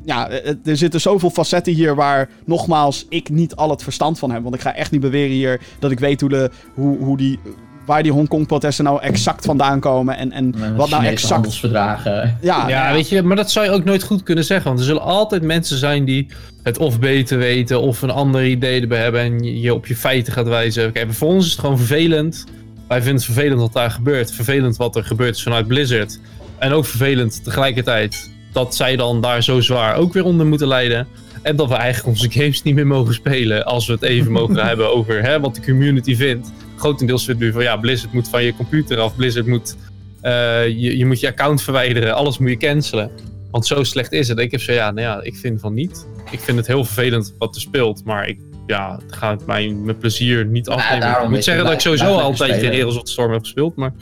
Ja, het- er zitten zoveel facetten hier waar, nogmaals, ik niet al het verstand van heb. Want ik ga echt niet beweren hier dat ik weet hoe, de, hoe, hoe die, waar die Hongkong-protesten nou exact vandaan komen. En, en wat nou exact. handelsverdragen. Ja, Ja, weet je, maar dat zou je ook nooit goed kunnen zeggen. Want er zullen altijd mensen zijn die het of beter weten of een ander idee erbij hebben en je je op je feiten gaat wijzen. Kijk, voor ons is het gewoon vervelend. Wij vinden het vervelend wat daar gebeurt. Vervelend wat er gebeurt is vanuit Blizzard. En ook vervelend tegelijkertijd dat zij dan daar zo zwaar ook weer onder moeten lijden. En dat we eigenlijk onze games niet meer mogen spelen als we het even (laughs) mogen hebben over hè, wat de community vindt. Grotendeels vindt nu van ja, Blizzard moet van je computer af. Blizzard moet, eh, je, je moet je account verwijderen. Alles moet je cancelen. Want zo slecht is het. Ik heb zo ja, nou ja, ik vind van niet. Ik vind het heel vervelend wat er speelt. Maar ik ja, het gaat mij met plezier niet afnemen. ik moet zeggen dat ik sowieso altijd geen. Heroes of Storm heb gespeeld. Maar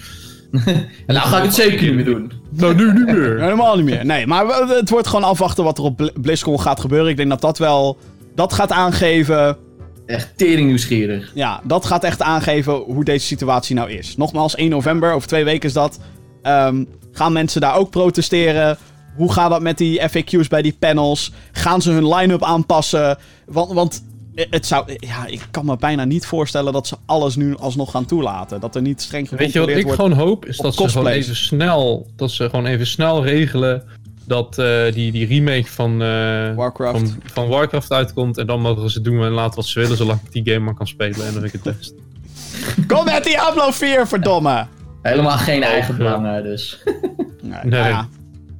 (laughs) nou ga ik het zeker niet meer doen. nou, nu niet meer. (laughs) helemaal niet meer. Nee, maar het wordt gewoon afwachten wat er op Bl- BlizzCon gaat gebeuren. Ik denk dat dat wel. Dat gaat aangeven. Echt tering nieuwsgierig. Ja, dat gaat echt aangeven hoe deze situatie nou is. Nogmaals, 1 november, over twee weken is dat. Ehm, gaan mensen daar ook protesteren? Hoe gaat dat met die FAQ's bij die panels? Gaan ze hun line-up aanpassen? Want, want het zou, ja, ik kan me bijna niet voorstellen dat ze alles nu alsnog gaan toelaten. Dat er niet streng Weet je wat gecontroleerd ik wordt. gewoon hoop? Is dat ze gewoon even snel, dat ze gewoon even snel regelen dat eh, die, die remake van, eh, Warcraft. van, van Warcraft uitkomt. En dan mogen ze doen en laten wat ze willen, zolang ik die game maar kan spelen. En dan vind ik het best. (laughs) Kom met Diablo 4, verdomme! Helemaal geen eigen belangen, dus. (laughs) Nee, Nee. ja.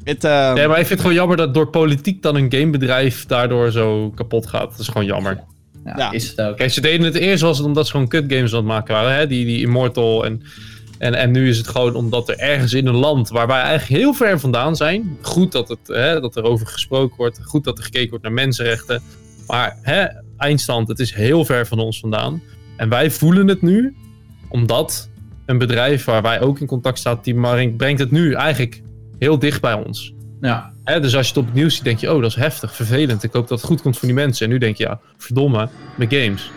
Het, ehm, Ja, maar ik vind het gewoon jammer dat door politiek dan een gamebedrijf daardoor zo kapot gaat. Dat is gewoon jammer. Ja, Ja. is het ook. Kijk, ze deden het eerst was het omdat ze gewoon kut games aan het maken waren. Hè? Die, die Immortal en, en, en nu is het gewoon omdat er ergens in een land waar wij eigenlijk heel ver vandaan zijn. Goed dat, het, hè, dat er over gesproken wordt. Goed dat er gekeken wordt naar mensenrechten. Maar hè, eindstand, het is heel ver van ons vandaan. En wij voelen het nu omdat een bedrijf waar wij ook in contact staan, die Marink, brengt het nu eigenlijk heel dicht bij ons. Ja. Hè, dus als je het op het nieuws ziet, denk je, oh, dat is heftig, vervelend. Ik hoop dat het goed komt voor die mensen. En nu denk je, ja, verdomme, mijn games.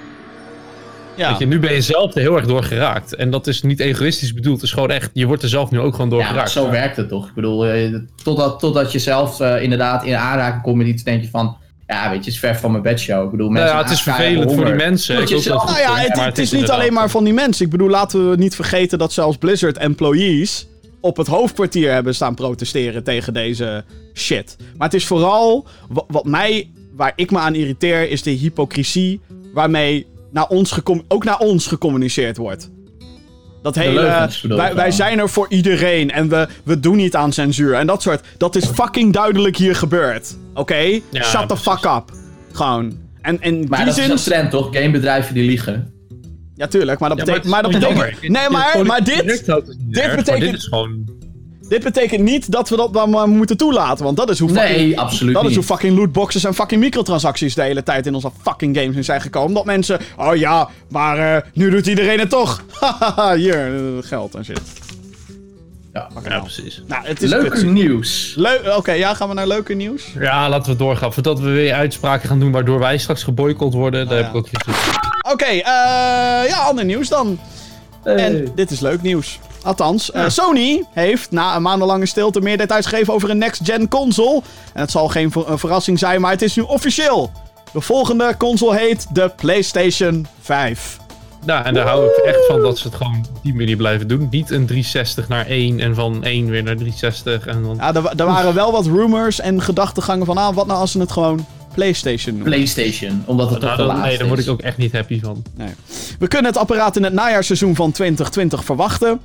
ja. Weet je, nu ben je zelf er heel erg door geraakt. En dat is niet egoïstisch bedoeld. Het is gewoon echt, je wordt er zelf nu ook gewoon door Ja, geraakt. zo werkt het toch? Ik bedoel, eh, totdat, totdat je zelf eh, inderdaad in aanraking komt met iets, denk je van, ja, weet je, het is ver van mijn bedshow. Ik bedoel, mensen ja, het is vervelend voor die mensen. Dat Ik zelf- het Nou ja, het, het is niet alleen maar van die mensen. Ik bedoel, laten we niet vergeten dat zelfs Blizzard employees op het hoofdkwartier hebben staan protesteren tegen deze shit. Maar het is vooral wa- wat mij, waar ik me aan irriteer, is de hypocrisie waarmee naar ons ook naar ons gecommuniceerd wordt. Dat De hele, leugens bedoel wij, wij zijn er voor iedereen en we, we doen niet aan censuur. En dat soort, dat is fucking duidelijk hier gebeurd. Oké? Ja, Shut the precies. fuck up. Gewoon. En in Maar die dat is een trend toch? Gamebedrijven die liegen. Ja, tuurlijk, maar dat betekent... maar dat gewoon betekent jammer. nee, maar, maar dit, dit betekent- dit is gewoon... dit betekent niet dat we dat dan maar moeten toelaten. Want dat is hoe fucking, Nee, absoluut dat is hoe fucking lootboxes en fucking microtransacties de hele tijd in onze fucking games in zijn gekomen. Dat mensen, oh ja, maar eh, nu doet iedereen het toch. (laughs) Hahaha, hier, geld en shit. Ja. Ja, precies. Nou, het is Leuke nieuws. Leu- Oké, ja, gaan we naar leuke nieuws? Ja, laten we doorgaan. Voordat we weer uitspraken gaan doen waardoor wij straks geboycott worden, daar ja. heb ik ook geen Oké, eh, ja, ander nieuws dan. En dit is leuk nieuws. Althans, eh, Sony heeft na een maandenlange stilte meer details gegeven over een next-gen console. En het zal geen ver- een verrassing zijn, maar het is nu officieel. De volgende console heet de PlayStation 5. Nou, en daar hou ik echt van dat ze het gewoon op die manier blijven doen. Niet een 360 naar 1 en van 1 weer naar 360 en dan... Ja, er, er waren wel wat rumors en gedachtegangen van, ah, wat nou als ze het gewoon PlayStation noemen. PlayStation, omdat het toch Nou, de dan- laatste nee, daar word is. ik ook echt niet happy van. Nee. We kunnen het apparaat in het najaarseizoen van 2020 verwachten.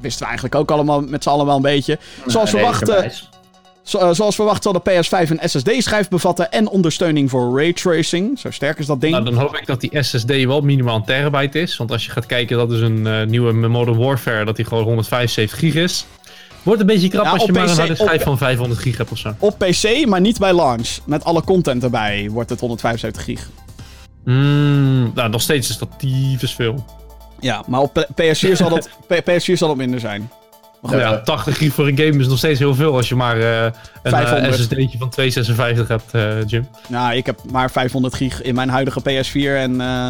Wisten we eigenlijk ook allemaal met z'n allen wel een beetje. Zoals Een verwacht, eh, eh, zoals verwacht zal de PS5 een SSD-schijf bevatten en ondersteuning voor raytracing. Zo sterk is dat ding. Nou, dan hoop ik dat die SSD wel minimaal een terabyte is. Want als je gaat kijken, dat is een eh, nieuwe Modern Warfare, dat die gewoon 175 gig is. Wordt een beetje krap Ja, als je maar een harde schijf op- van 500 gig hebt of zo. Op PC, maar niet bij launch. Met alle content erbij wordt het 175 gig. Mm, nou, nog steeds is dat tyfus veel. Ja, maar op P- PS4 (laughs) zal dat, P- PS4 zal dat minder zijn. Maar ja, 80 gig voor een game is nog steeds heel veel als je maar eh, een 500. SSD'tje van 256 hebt, eh, Jim. Nou, ik heb maar 500 gig in mijn huidige PS4 en eh,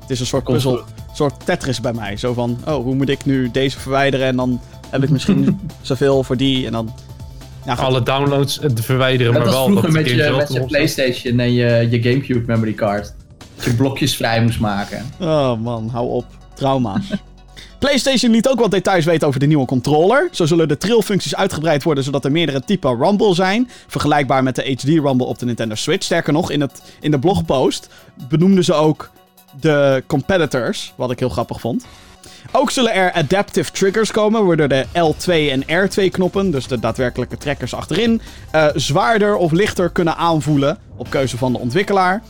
het is een soort puzzel. soort Tetris bij mij. Zo van, oh, hoe moet ik nu deze verwijderen en dan heb ik misschien (laughs) zoveel voor die en dan... Alle downloads eh, verwijderen, Dat maar wel vroeger dat met je, met. Playstation en je, je Gamecube memory card. Dat je blokjes vrij moest maken. Oh man, hou op. Trauma's. (laughs) PlayStation liet ook wat details weten over de nieuwe controller. Zo zullen de trillfuncties uitgebreid worden zodat er meerdere typen Rumble zijn. Vergelijkbaar met de HD Rumble op de Nintendo Switch. Sterker nog, in, het, in de blogpost benoemden ze ook de competitors, wat ik heel grappig vond. Ook zullen er adaptive triggers komen, waardoor de L2 en R2 knoppen, dus de daadwerkelijke trekkers achterin, eh, zwaarder of lichter kunnen aanvoelen op keuze van de ontwikkelaar.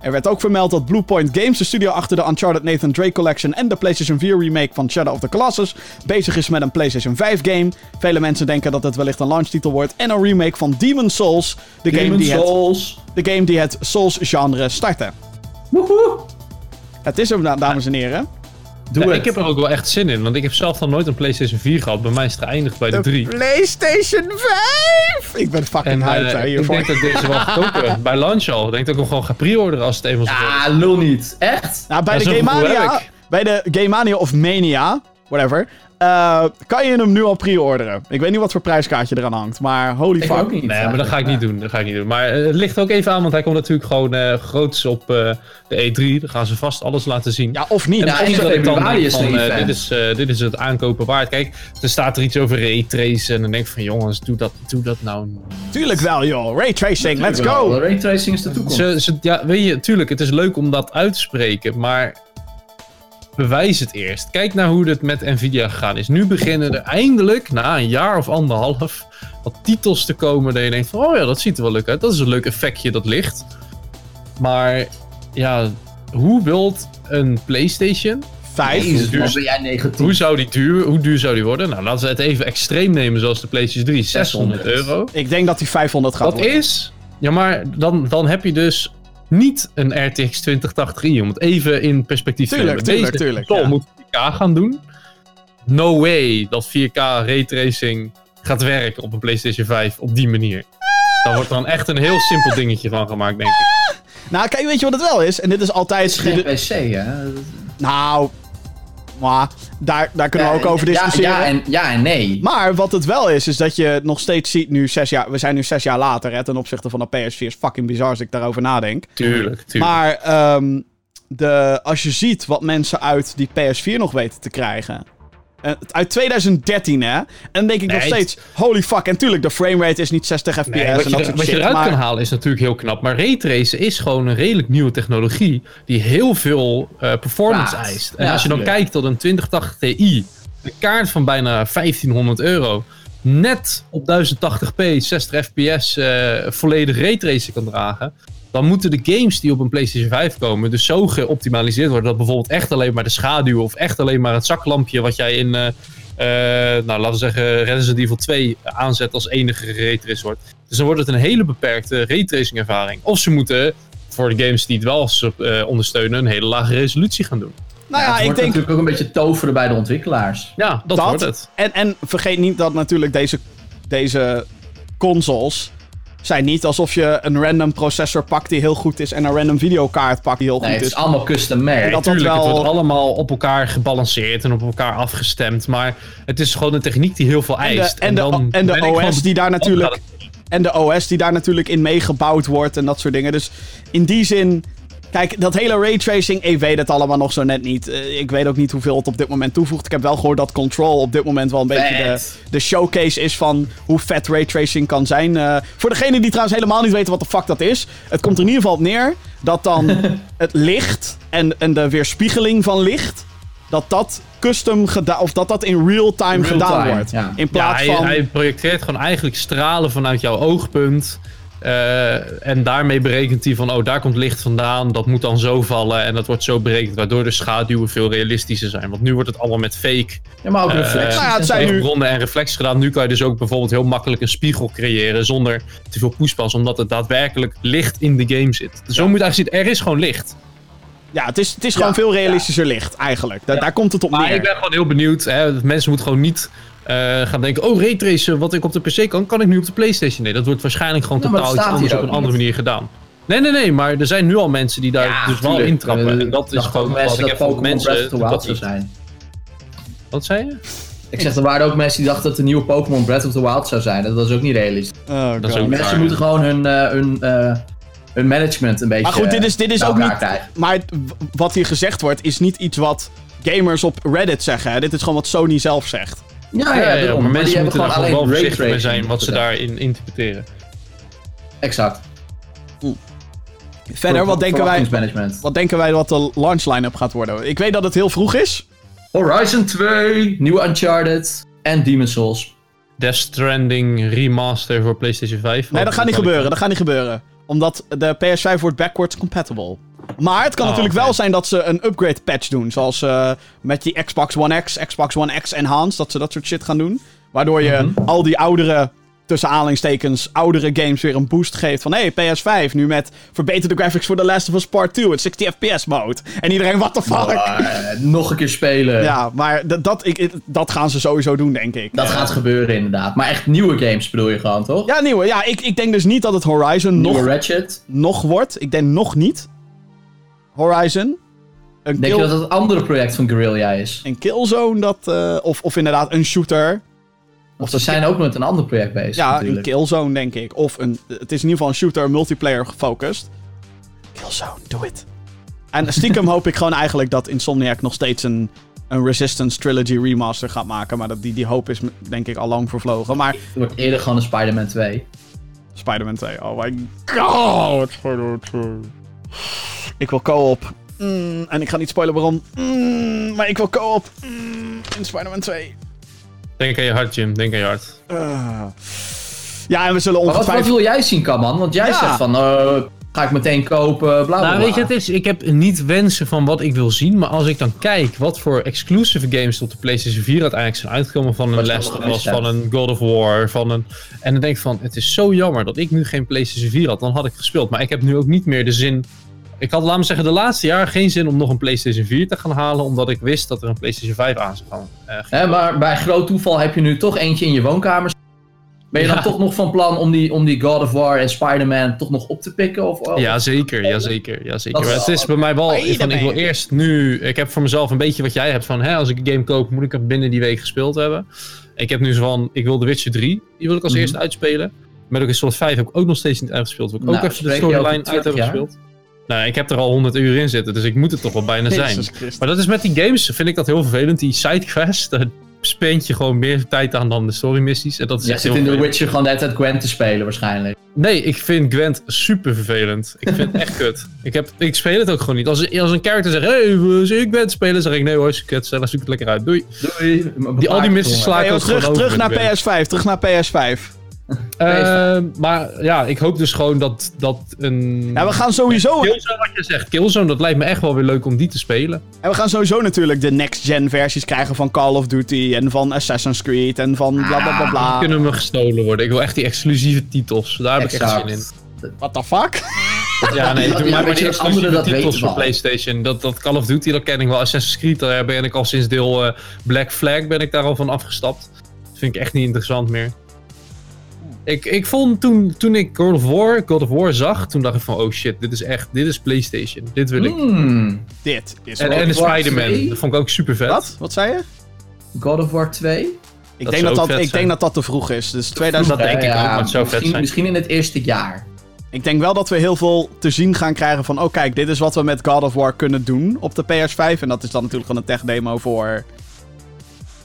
Er werd ook vermeld dat Bluepoint Games, de studio achter de Uncharted Nathan Drake Collection en de PlayStation 4 remake van Shadow of the Colossus, bezig is met een PlayStation 5 game. Vele mensen denken dat het wellicht een launchtitel wordt en een remake van Demon's Souls, de game Demon's die het, Souls. de game die het Souls-genre startte. Woehoe. Het is hem, da- dames en heren. Doe Ja, het. ik heb er ook wel echt zin in, want ik heb zelf dan nooit een PlayStation 4 gehad. Bij mij is het geëindigd bij de 3. PlayStation 5! Ik ben fucking En hyped eh, hè, ik denk dat ik deze wel goedkoper (laughs) bij launch al. Ik denk dat ik hem gewoon ga pre-orderen als het eenmaal zo is. Ah, lul niet. Echt? Nou, bij de Game Mania, bij de Game Mania of Mania, whatever, eh, kan je hem nu al pre-orderen. Ik weet niet wat voor prijskaartje eraan hangt, maar holy Ik fuck. ook niet. Nee, maar dat ga ik niet doen. Dat ga ik niet doen. Maar eh, het ligt ook even aan, want hij komt natuurlijk gewoon eh groots op eh, de E3. Dan gaan ze vast alles laten zien. Ja, of niet. En Ja, Of ik dan is van, eh, dit, is, eh, dit is het aankopen waard. Kijk, er staat er iets over raytracen. En dan denk ik van, jongens, doe dat, doe dat nou niet. Tuurlijk wel, joh. Raytracing, let's go. Raytracing is de toekomst. Ze, ze, ja, weet je, tuurlijk, het is leuk om dat uit te spreken, maar bewijs het eerst. Kijk naar hoe het met Nvidia gegaan is. Nu beginnen er eindelijk, na een jaar of anderhalf, wat titels te komen dat je denkt van, oh ja, dat ziet er wel leuk uit. Dat is een leuk effectje, dat licht. Maar, ja, hoe wilt een PlayStation, Vijf. Hoe zou die duur, hoe duur zou die worden? Nou, laten we het even extreem nemen, zoals de PlayStation 3, 600 euro. Ik denk dat die 500 gaat Dat worden. is. Ja, maar dan, dan heb je dus niet een RTX 2080i. Om het even in perspectief te Tuurlijk, nemen. tuurlijk, Deze tuurlijk, ja. moet 4K gaan doen. No way dat 4K raytracing gaat werken op een PlayStation 5 op die manier. Dan wordt er dan echt een heel simpel dingetje van gemaakt, denk ik. Nou, kijk, weet je wat het wel is? En dit is altijd... Het is geen PC, hè? Nou, maar daar, daar kunnen we ook over discussiëren. Ja, en, ja en nee. Maar wat het wel is, is dat je nog steeds ziet nu zes jaar... We zijn nu zes jaar later, hè, ten opzichte van de PS4. is fucking bizar als ik daarover nadenk. Tuurlijk, tuurlijk. Maar ehm, de, als je ziet wat mensen uit die PS4 nog weten te krijgen. Eh, uit 2013, hè? En dan denk ik nog steeds, holy fuck. En tuurlijk, de framerate is niet 60 fps Nee, en wat dat wat je eruit maar, kan halen is natuurlijk heel knap. Maar raytracen is gewoon een redelijk nieuwe technologie die heel veel eh, performance Ja, eist. En ja, als je dan kijkt tot een 2080 Ti een kaart van bijna 1500 euro net op 1080p, 60 fps, eh, volledig raytracing kan dragen. Dan moeten de games die op een PlayStation 5 komen dus zo geoptimaliseerd worden dat bijvoorbeeld echt alleen maar de schaduw of echt alleen maar het zaklampje wat jij in, eh, eh, nou laten we zeggen, Resident Evil 2 aanzet als enige raytrace wordt. Dus dan wordt het een hele beperkte raytracing ervaring. Of ze moeten voor de games die het wel eh, ondersteunen een hele lage resolutie gaan doen. Nou Ja, ja, het ik wordt denk... natuurlijk ook een beetje toveren bij de ontwikkelaars. Ja, dat, Dat- wordt het. En, en vergeet niet dat natuurlijk deze, deze consoles zijn niet alsof je een random processor pakt die heel goed is en een random videokaart pakt die heel Nee, goed het is. is allemaal custom made. En dat- Tuurlijk, wel- het wordt allemaal op elkaar gebalanceerd en op elkaar afgestemd. Maar het is gewoon een techniek die heel veel En de, eist. en de, dan en de ben ik OS die daar natuurlijk en de OS die daar natuurlijk in meegebouwd wordt en dat soort dingen. Dus in die zin, kijk, dat hele raytracing, ik weet het allemaal nog zo net niet. Eh, ik weet ook niet hoeveel het op dit moment toevoegt. Ik heb wel gehoord dat Control op dit moment wel een beetje de, de showcase is van hoe vet raytracing kan zijn. Eh, voor degenen die trouwens helemaal niet weten wat de fuck dat is, het komt er in ieder geval op neer dat dan (laughs) het licht en, en de weerspiegeling van licht. Dat dat custom gedaan, of dat dat in real time In real gedaan time, wordt. ja. In Ja, plaats hij, van. hij projecteert gewoon eigenlijk stralen vanuit jouw oogpunt. Eh, en daarmee berekent hij van, oh, daar komt licht vandaan. Dat moet dan zo vallen. En dat wordt zo berekend, waardoor de schaduwen veel realistischer zijn. Want nu wordt het allemaal met fake Ja, maar ook Eh, reflecties. nou ja, het en zijn zo. nu- bronnen en reflex gedaan. Nu kan je dus ook bijvoorbeeld heel makkelijk een spiegel creëren zonder te veel poespas. Omdat er daadwerkelijk licht in de game zit. Zo moet je eigenlijk zien, er is gewoon licht. Ja, het is, het is gewoon Ja, veel realistischer licht, eigenlijk. Da- Daar komt het op Maar neer. ik ben gewoon heel benieuwd. Hè, mensen moeten gewoon niet eh, gaan denken... Oh, raytracen, wat ik op de PC kan, kan ik nu op de Playstation. Nee, dat wordt waarschijnlijk gewoon totaal iets anders op een andere manier gedaan. Nee, nee, nee, maar er zijn nu al mensen die daar Ja, dus wel tuurlijk. intrappen. Eh, En dat is gewoon ook wat mensen ik dat heb van Pokémon Breath of mensen... the Wild dat zou zijn. Wat zei je? Ik zeg, er waren ook mensen die dachten dat de nieuwe Pokémon Breath of the Wild zou zijn. Dat is ook niet realistisch. Oh, Dat is God. ook- Mensen raar. moeten gewoon hun, eh, hun, eh, hun management een beetje Maar goed, dit is, dit is ook niet... krijgen. Maar wat hier gezegd wordt, is niet iets wat gamers op Reddit zeggen. Hè? Dit is gewoon wat Sony zelf zegt. Ja, Ja, ja, maar mensen moeten gewoon daar gewoon wel alleen voorzichtig mee zijn wat ze daarin interpreteren. Exact. Verder, wat denken, wij, wat denken wij wat de launch line-up gaat worden? Ik weet dat het heel vroeg is. Horizon 2, nieuwe Uncharted en Demon's Souls. Death Stranding remaster voor PlayStation 5. Nee, dat gaat niet gebeuren. Dat gaat niet gebeuren. Omdat de PS5 wordt backwards compatible. Maar het kan Oh, natuurlijk wel zijn dat ze een upgrade patch doen. Zoals eh, met die Xbox One X, Xbox One X Enhanced. Dat ze dat soort shit gaan doen. Waardoor je Mhm. al die oudere, tussen aanhalingstekens, oudere games weer een boost geeft. Van hey, PS5 nu met verbeterde graphics voor The Last of Us Part 2. Het 60 FPS mode. En iedereen, what the fuck? Maar, eh, nog een keer spelen. Ja, maar dat, dat, ik, dat gaan ze sowieso doen, denk ik. Dat gaat gebeuren inderdaad. Maar echt nieuwe games bedoel je gewoon, toch? Ja, nieuwe. Ja, ik, ik denk dus niet dat het Horizon nieuwe nog, Ratchet. nog wordt. Ik denk nog niet. Horizon. Een, Denk kill, je dat het andere project van Guerrilla is? een Killzone, dat, eh, of, of inderdaad een shooter. Of ze zijn ook met een ander project bezig Ja, natuurlijk. een Killzone, denk ik. Of een, het is in ieder geval een shooter, multiplayer gefocust. Killzone, do it. En stiekem (laughs) hoop ik gewoon eigenlijk dat Insomniac nog steeds een, een Resistance Trilogy remaster gaat maken. Maar dat, die, die hoop is denk ik al lang vervlogen. Maar Het wordt eerder gewoon een Spider-Man 2. Spider-Man 2, oh my god. Ik wil co-op. Mm, en ik ga niet spoilen waarom. Mm, maar ik wil co-op. Mm, in Spider-Man 2. Denk aan je hart, Jim. Denk aan je hart. Uh. Ja, en we zullen Maar wat, wat ongetwijfeld... wil jij zien, Kaman? Want jij Ja. zegt van, eh, ga ik meteen kopen, bla bla Nou, bla. weet je, het is, ik heb niet wensen van wat ik wil zien, maar als ik dan kijk wat voor exclusive games op de PlayStation 4 uiteindelijk zijn uitgekomen, van een Last of Us, van een God of War, van een... En dan denk ik van, het is zo jammer dat ik nu geen PlayStation 4 had, dan had ik gespeeld. Maar ik heb nu ook niet meer de zin... Ik had, laat me zeggen, de laatste jaar geen zin om nog een PlayStation 4 te gaan halen, omdat ik wist dat er een PlayStation 5 aan zou gaan. eh, Hè, maar bij groot toeval heb je nu toch eentje in je woonkamer. Ben je Ja. dan toch nog van plan om die, om die God of War en Spider-Man toch nog op te pikken? Of, of- Ja, zeker, ja, zeker, ja, zeker. Dat Maar is het is bij mij wel, van, ik wil eerst nu, ik heb voor mezelf een beetje wat jij hebt van, hè, als ik een game koop, moet ik hem binnen die week gespeeld hebben. Ik heb nu zo van, ik wil The Witcher 3, die wil ik als Mhm. eerste uitspelen. Metal Gear Solid 5 heb ik ook nog steeds niet uitgespeeld, wil ik ook Nou, even de storyline uit 20 hebben gespeeld. Nou, ik heb er al 100 uur in zitten, dus ik moet het toch wel bijna zijn. Maar dat is met die games, vind ik dat heel vervelend. Die sidequests, daar spend je gewoon meer tijd aan dan de story missies. En dat is Je echt zit heel in The. Witcher gewoon de hele tijd Gwen te spelen waarschijnlijk. Nee, ik vind Gwent super vervelend. Ik vind het echt kut. Ik, heb, ik speel het ook gewoon niet. Als, als een character zegt, hey, ik Gwent spelen? zeg ik, nee hoor, is kut. Zelf zoek het lekker uit. Doei. Doei. Die, al die missies sla ik Hey, terug, gewoon terug over naar met Gwent. PS5, terug naar PS5. (laughs) Eh, maar ja, ik hoop dus gewoon dat, dat een... Ja, we gaan sowieso... Killzone, wat je zegt, Killzone, dat lijkt me echt wel weer leuk om die te spelen. En we gaan sowieso natuurlijk de next-gen versies krijgen van Call of Duty en van Assassin's Creed en van bla bla bla bla. Die kunnen me gestolen worden. Ik wil echt die exclusieve titels. Daar heb ik echt zin in. What the fuck? (laughs) Ja, nee, Ja, doe ja, maar weet die je, dat titels weten voor wel. PlayStation. Dat, dat Call of Duty, dat ken ik wel. Assassin's Creed, daar ben ik al sinds deel eh, Black Flag ben ik daar al van afgestapt. Dat vind ik echt niet interessant meer. Ik, ik vond toen, toen ik God of, War, God of War zag, toen dacht ik van, oh shit, dit is echt, dit is PlayStation. Dit wil ik. Hmm. Dit is En, en Spider-Man, 2? dat vond ik ook super vet. Wat? Wat zei je? God of War 2? Ik, Dat denk, dat dat, ik zijn. denk dat dat te vroeg is. Dus 2000, Dat denk ik ook, maar het zou vet misschien, zijn. Misschien in het eerste jaar. ik denk wel dat we heel veel te zien gaan krijgen van... Oh kijk, dit is wat we met God of War kunnen doen op de PS5. En dat is dan natuurlijk gewoon een tech demo voor...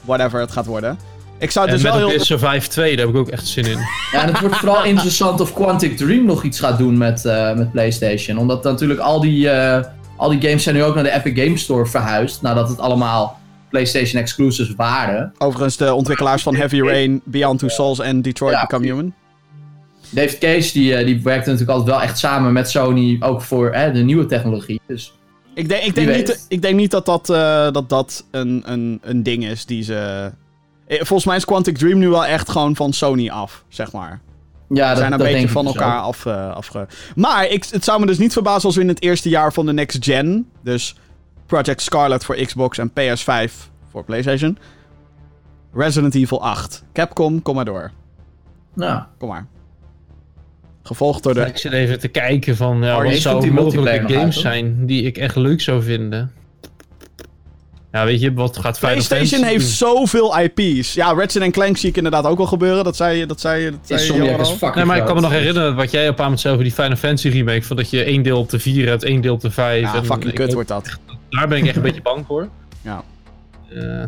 Whatever het gaat worden. Ik zou En dus wel heel... Survive 2, daar heb ik ook echt zin in. Ja, en het wordt vooral interessant of Quantic Dream nog iets gaat doen met, eh, met PlayStation. Omdat natuurlijk al die, eh, al die games zijn nu ook naar de Epic Games Store verhuisd. Nadat het allemaal PlayStation exclusives waren. Overigens de ontwikkelaars van Heavy Rain, Beyond Two Souls en Detroit Ja. Become Human. David Cage die, eh, die werkte natuurlijk altijd wel echt samen met Sony. Ook voor de nieuwe technologie. Dus Ik denk, ik denk, niet, ik denk niet dat dat, eh, dat, dat een, een, een ding is die ze... Eh, Volgens mij is Quantic Dream nu wel echt gewoon van Sony af, zeg maar. ja, dat, zijn een dat beetje van dus elkaar af, eh, afge... Maar ik, het zou me dus niet verbazen als we in het eerste jaar van de next gen... Dus Project Scarlet voor Xbox en PS5 voor PlayStation... Resident Evil 8. Capcom, kom maar door. Ja. Kom maar. Gevolgd door de... Ik zit even te kijken van ja, Oh, wat zou mogelijke multiplayer games uit, zijn die ik echt leuk zou vinden. Ja, weet je, wat gaat Final PlayStation Fantasy heeft zoveel IP's. Ja, Ratchet Clank zie ik inderdaad ook wel gebeuren. Dat zei je, dat zei je, dat zei je is al. fucking Nee, maar ik kan me nog herinneren wat jij op moment zei over die Final Fantasy remake. Van dat je één deel op de 4 hebt, één deel op de 5. Ja, en fucking kut wordt dat. Daar ben ik echt een beetje bang voor. (laughs) Ja. Eh,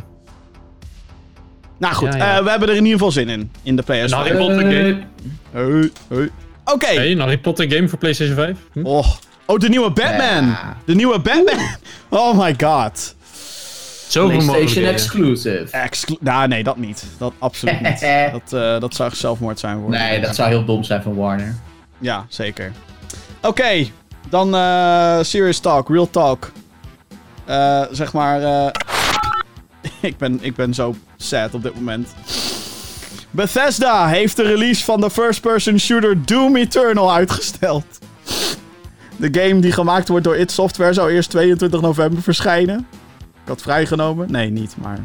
Nou goed, Ja, ja. eh, we hebben er in ieder geval zin in. In de PS5. Een Harry Potter game. Hey, hey. Oké. Hey, een Harry Potter game voor PlayStation 5? Hm? Oh. oh, de nieuwe Batman. Ja. De nieuwe Batman. Oh my god. PlayStation mogelijkheden. exclusive. Exclu nou, nee, dat niet. Dat absoluut niet. (laughs) dat, eh, dat zou zelfmoord zijn voor Nee, dat zou heel dom zijn van Warner. Ja, zeker. Oké, dan eh, serious talk, real talk. Eh, zeg maar, eh, (laughs) ik, ben, ik ben zo sad op dit moment. Bethesda heeft de release van de first-person shooter Doom Eternal uitgesteld. De game die gemaakt wordt door id Software zou eerst 22 november verschijnen. Ik had vrijgenomen. Nee, niet, maar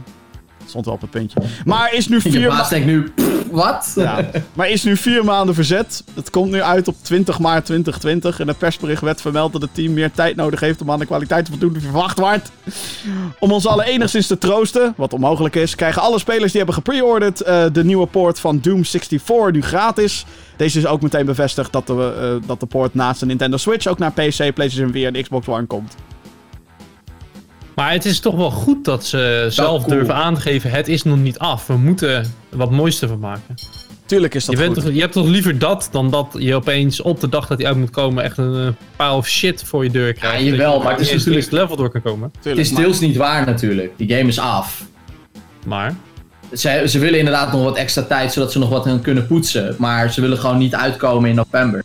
stond wel op het puntje. Maar is nu vier baas denkt nu, wat? ja. Maar is nu vier maanden verzet. Het komt nu uit op 20 maart 2020. En het persbericht werd vermeld dat het team meer tijd nodig heeft om aan de kwaliteit te voldoen die verwacht wordt. Om ons alle enigszins te troosten, wat onmogelijk is, krijgen alle spelers die hebben gepreorderd eh, de nieuwe poort van Doom 64 nu gratis. Deze is ook meteen bevestigd dat de, eh, dat de poort naast de Nintendo Switch ook naar PC, PlayStation 4 en Xbox One komt. Maar het is toch wel goed dat ze zelf cool. durven aan te geven: het is nog niet af. We moeten er wat moois ervan maken. Tuurlijk is dat Je, bent goed. toch, je hebt toch liever dat dan dat je opeens op de dag dat hij uit moet komen echt een eh, pile of shit voor je deur krijgt. Ja, jawel, maar het is natuurlijk- het level door kan komen. Het is maar- deels niet waar natuurlijk. Die game is af. Maar Ze, ze willen inderdaad nog wat extra tijd, zodat ze nog wat kunnen poetsen. Maar ze willen gewoon niet uitkomen in november.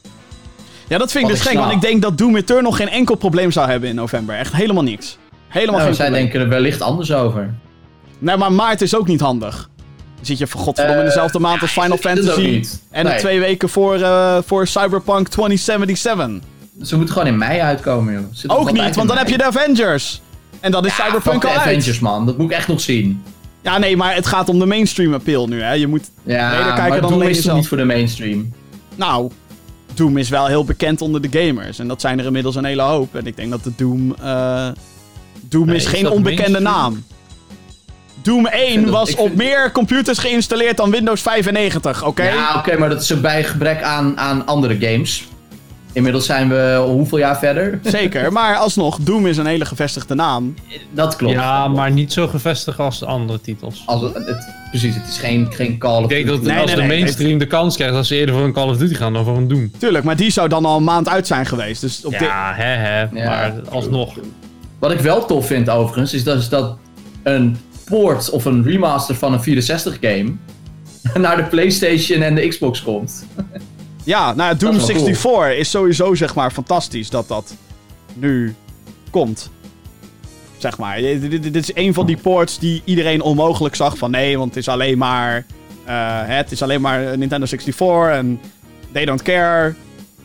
Ja, dat vind ik Wat dus gek, want ik denk dat Doom Eternal geen enkel probleem zou hebben in november. Echt helemaal niks. Helemaal Nou, geen zij denken er wellicht anders over. Nee, maar maart is ook niet handig. Dan zit je voor godverdomme in Eh, dezelfde maand als Final Fantasy. niet. En Nee. twee weken voor, eh, voor Cyberpunk 2077. Ze moeten gewoon in mei uitkomen, joh. Zit Ook niet, want dan heb je de Avengers. En dan is Ja, Cyberpunk al de uit. Avengers, man. Dat moet ik echt nog zien. Ja, nee, maar het gaat om de mainstream appeal nu, hè. Je moet... Ja, Nee, kijken maar dan Doom is niet voor de mainstream. Nou, Doom is wel heel bekend onder de gamers. En dat zijn er inmiddels een hele hoop. En ik denk dat de Doom... eh, Doom Nee, is geen onbekende mainstream? naam. Doom 1 vind dat- was op vind- meer computers geïnstalleerd dan Windows 95, oké? Ja, oké, maar dat is bij gebrek aan, aan andere games. Inmiddels zijn we hoeveel jaar verder? Zeker, maar alsnog, Doom is een hele gevestigde naam. Dat klopt. Ja, maar niet zo gevestigd als de andere titels. Als het, het- precies, het is geen, geen Call of Ik denk dat Duty. Nee, als nee, de nee, mainstream de kans krijgt, dat ze eerder voor een Call of Duty gaan dan voor een Doom. Tuurlijk, maar die zou dan al een maand uit zijn geweest. Dus op. Ja, hè, hè. Ja. Maar alsnog. Wat ik wel tof vind overigens, is dat, is dat een port of een remaster van een 64 game (laughs) naar de Playstation en de Xbox komt. (laughs) Ja, nou Doom Dat is wel 64 is sowieso zeg maar fantastisch dat dat nu komt. Zeg maar. Dit, is een van die ports die iedereen onmogelijk zag van nee, want het is alleen maar, eh, het is alleen maar Nintendo 64 en they don't care.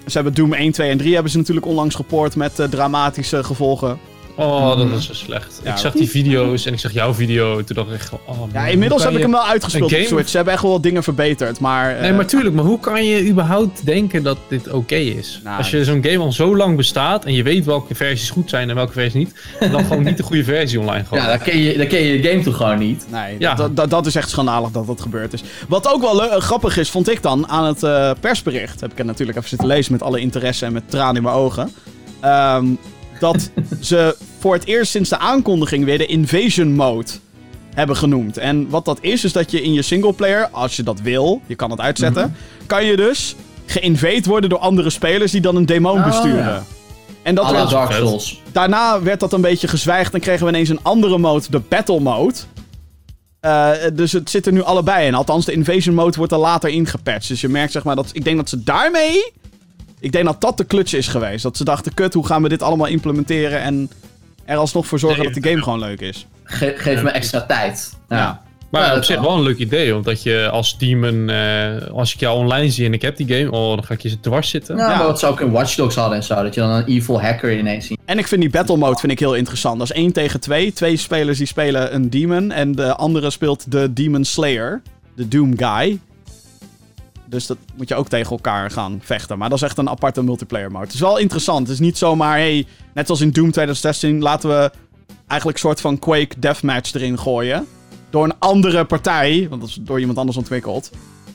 Ze hebben Doom 1, 2 en 3 hebben ze natuurlijk onlangs geport met eh, dramatische gevolgen. Oh, dat is zo slecht. Ja. Ik zag die video's en ik zag jouw video. Toen dacht ik echt van, oh Ja, inmiddels heb ik hem wel uitgespeeld op Switch. Ze hebben echt wel wat dingen verbeterd, maar... eh, Nee, maar tuurlijk, maar hoe kan je überhaupt denken dat dit oké is? Nou, Als je zo'n game al zo lang bestaat en je weet welke versies goed zijn en welke versies niet, en (laughs) dan gewoon niet de goede versie online gooien. Ja, dan ken je, dan ken je de game toch gewoon niet. Nee, Ja. dat, dat, dat is echt schandalig dat dat gebeurd is. Wat ook wel eh, grappig is, vond ik dan aan het eh, persbericht. Heb ik er natuurlijk even zitten lezen met alle interesse en met tranen in mijn ogen. Ehm, dat (laughs) ze voor het eerst sinds de aankondiging weer de Invasion Mode hebben genoemd. En wat dat is, is dat je in je singleplayer, als je dat wil, je kan het uitzetten, kan je dus geïnvade worden door andere spelers die dan een demon Oh, besturen. ja. En dat werd, Dark vet. Souls. daarna werd dat een beetje gezwijgd en kregen we ineens een andere mode, de Battle Mode. Eh, dus het zit er nu allebei in. Althans, de Invasion Mode wordt er later ingepatcht. Dus je merkt zeg maar dat. Ik denk dat ze daarmee. Ik denk dat dat de klutje is geweest. Dat ze dachten: kut, hoe gaan we dit allemaal implementeren? En er alsnog voor zorgen Nee, dat de game gewoon leuk is. Ge- geef me extra tijd. Ja. Ja. Maar Ja, op dat zich wel. wel een leuk idee, omdat je als demon, eh, als ik jou online zie en ik heb die game, oh, dan ga ik je dwars zitten. Ja, Ja. maar wat ze ook in Watch Dogs hadden en zo. Dat je dan een evil hacker ineens ziet. En ik vind die Battle Mode vind ik heel interessant. Dat is 1 tegen 2. Twee spelers die spelen een demon. En de andere speelt de Demon Slayer. De Doom Guy. Dus dat moet je ook tegen elkaar gaan vechten. Maar dat is echt een aparte multiplayer mode. Het is wel interessant. Het is niet zomaar, hey, net zoals in Doom 2016, laten we eigenlijk een soort van Quake Deathmatch erin gooien. Door een andere partij, want dat is door iemand anders ontwikkeld.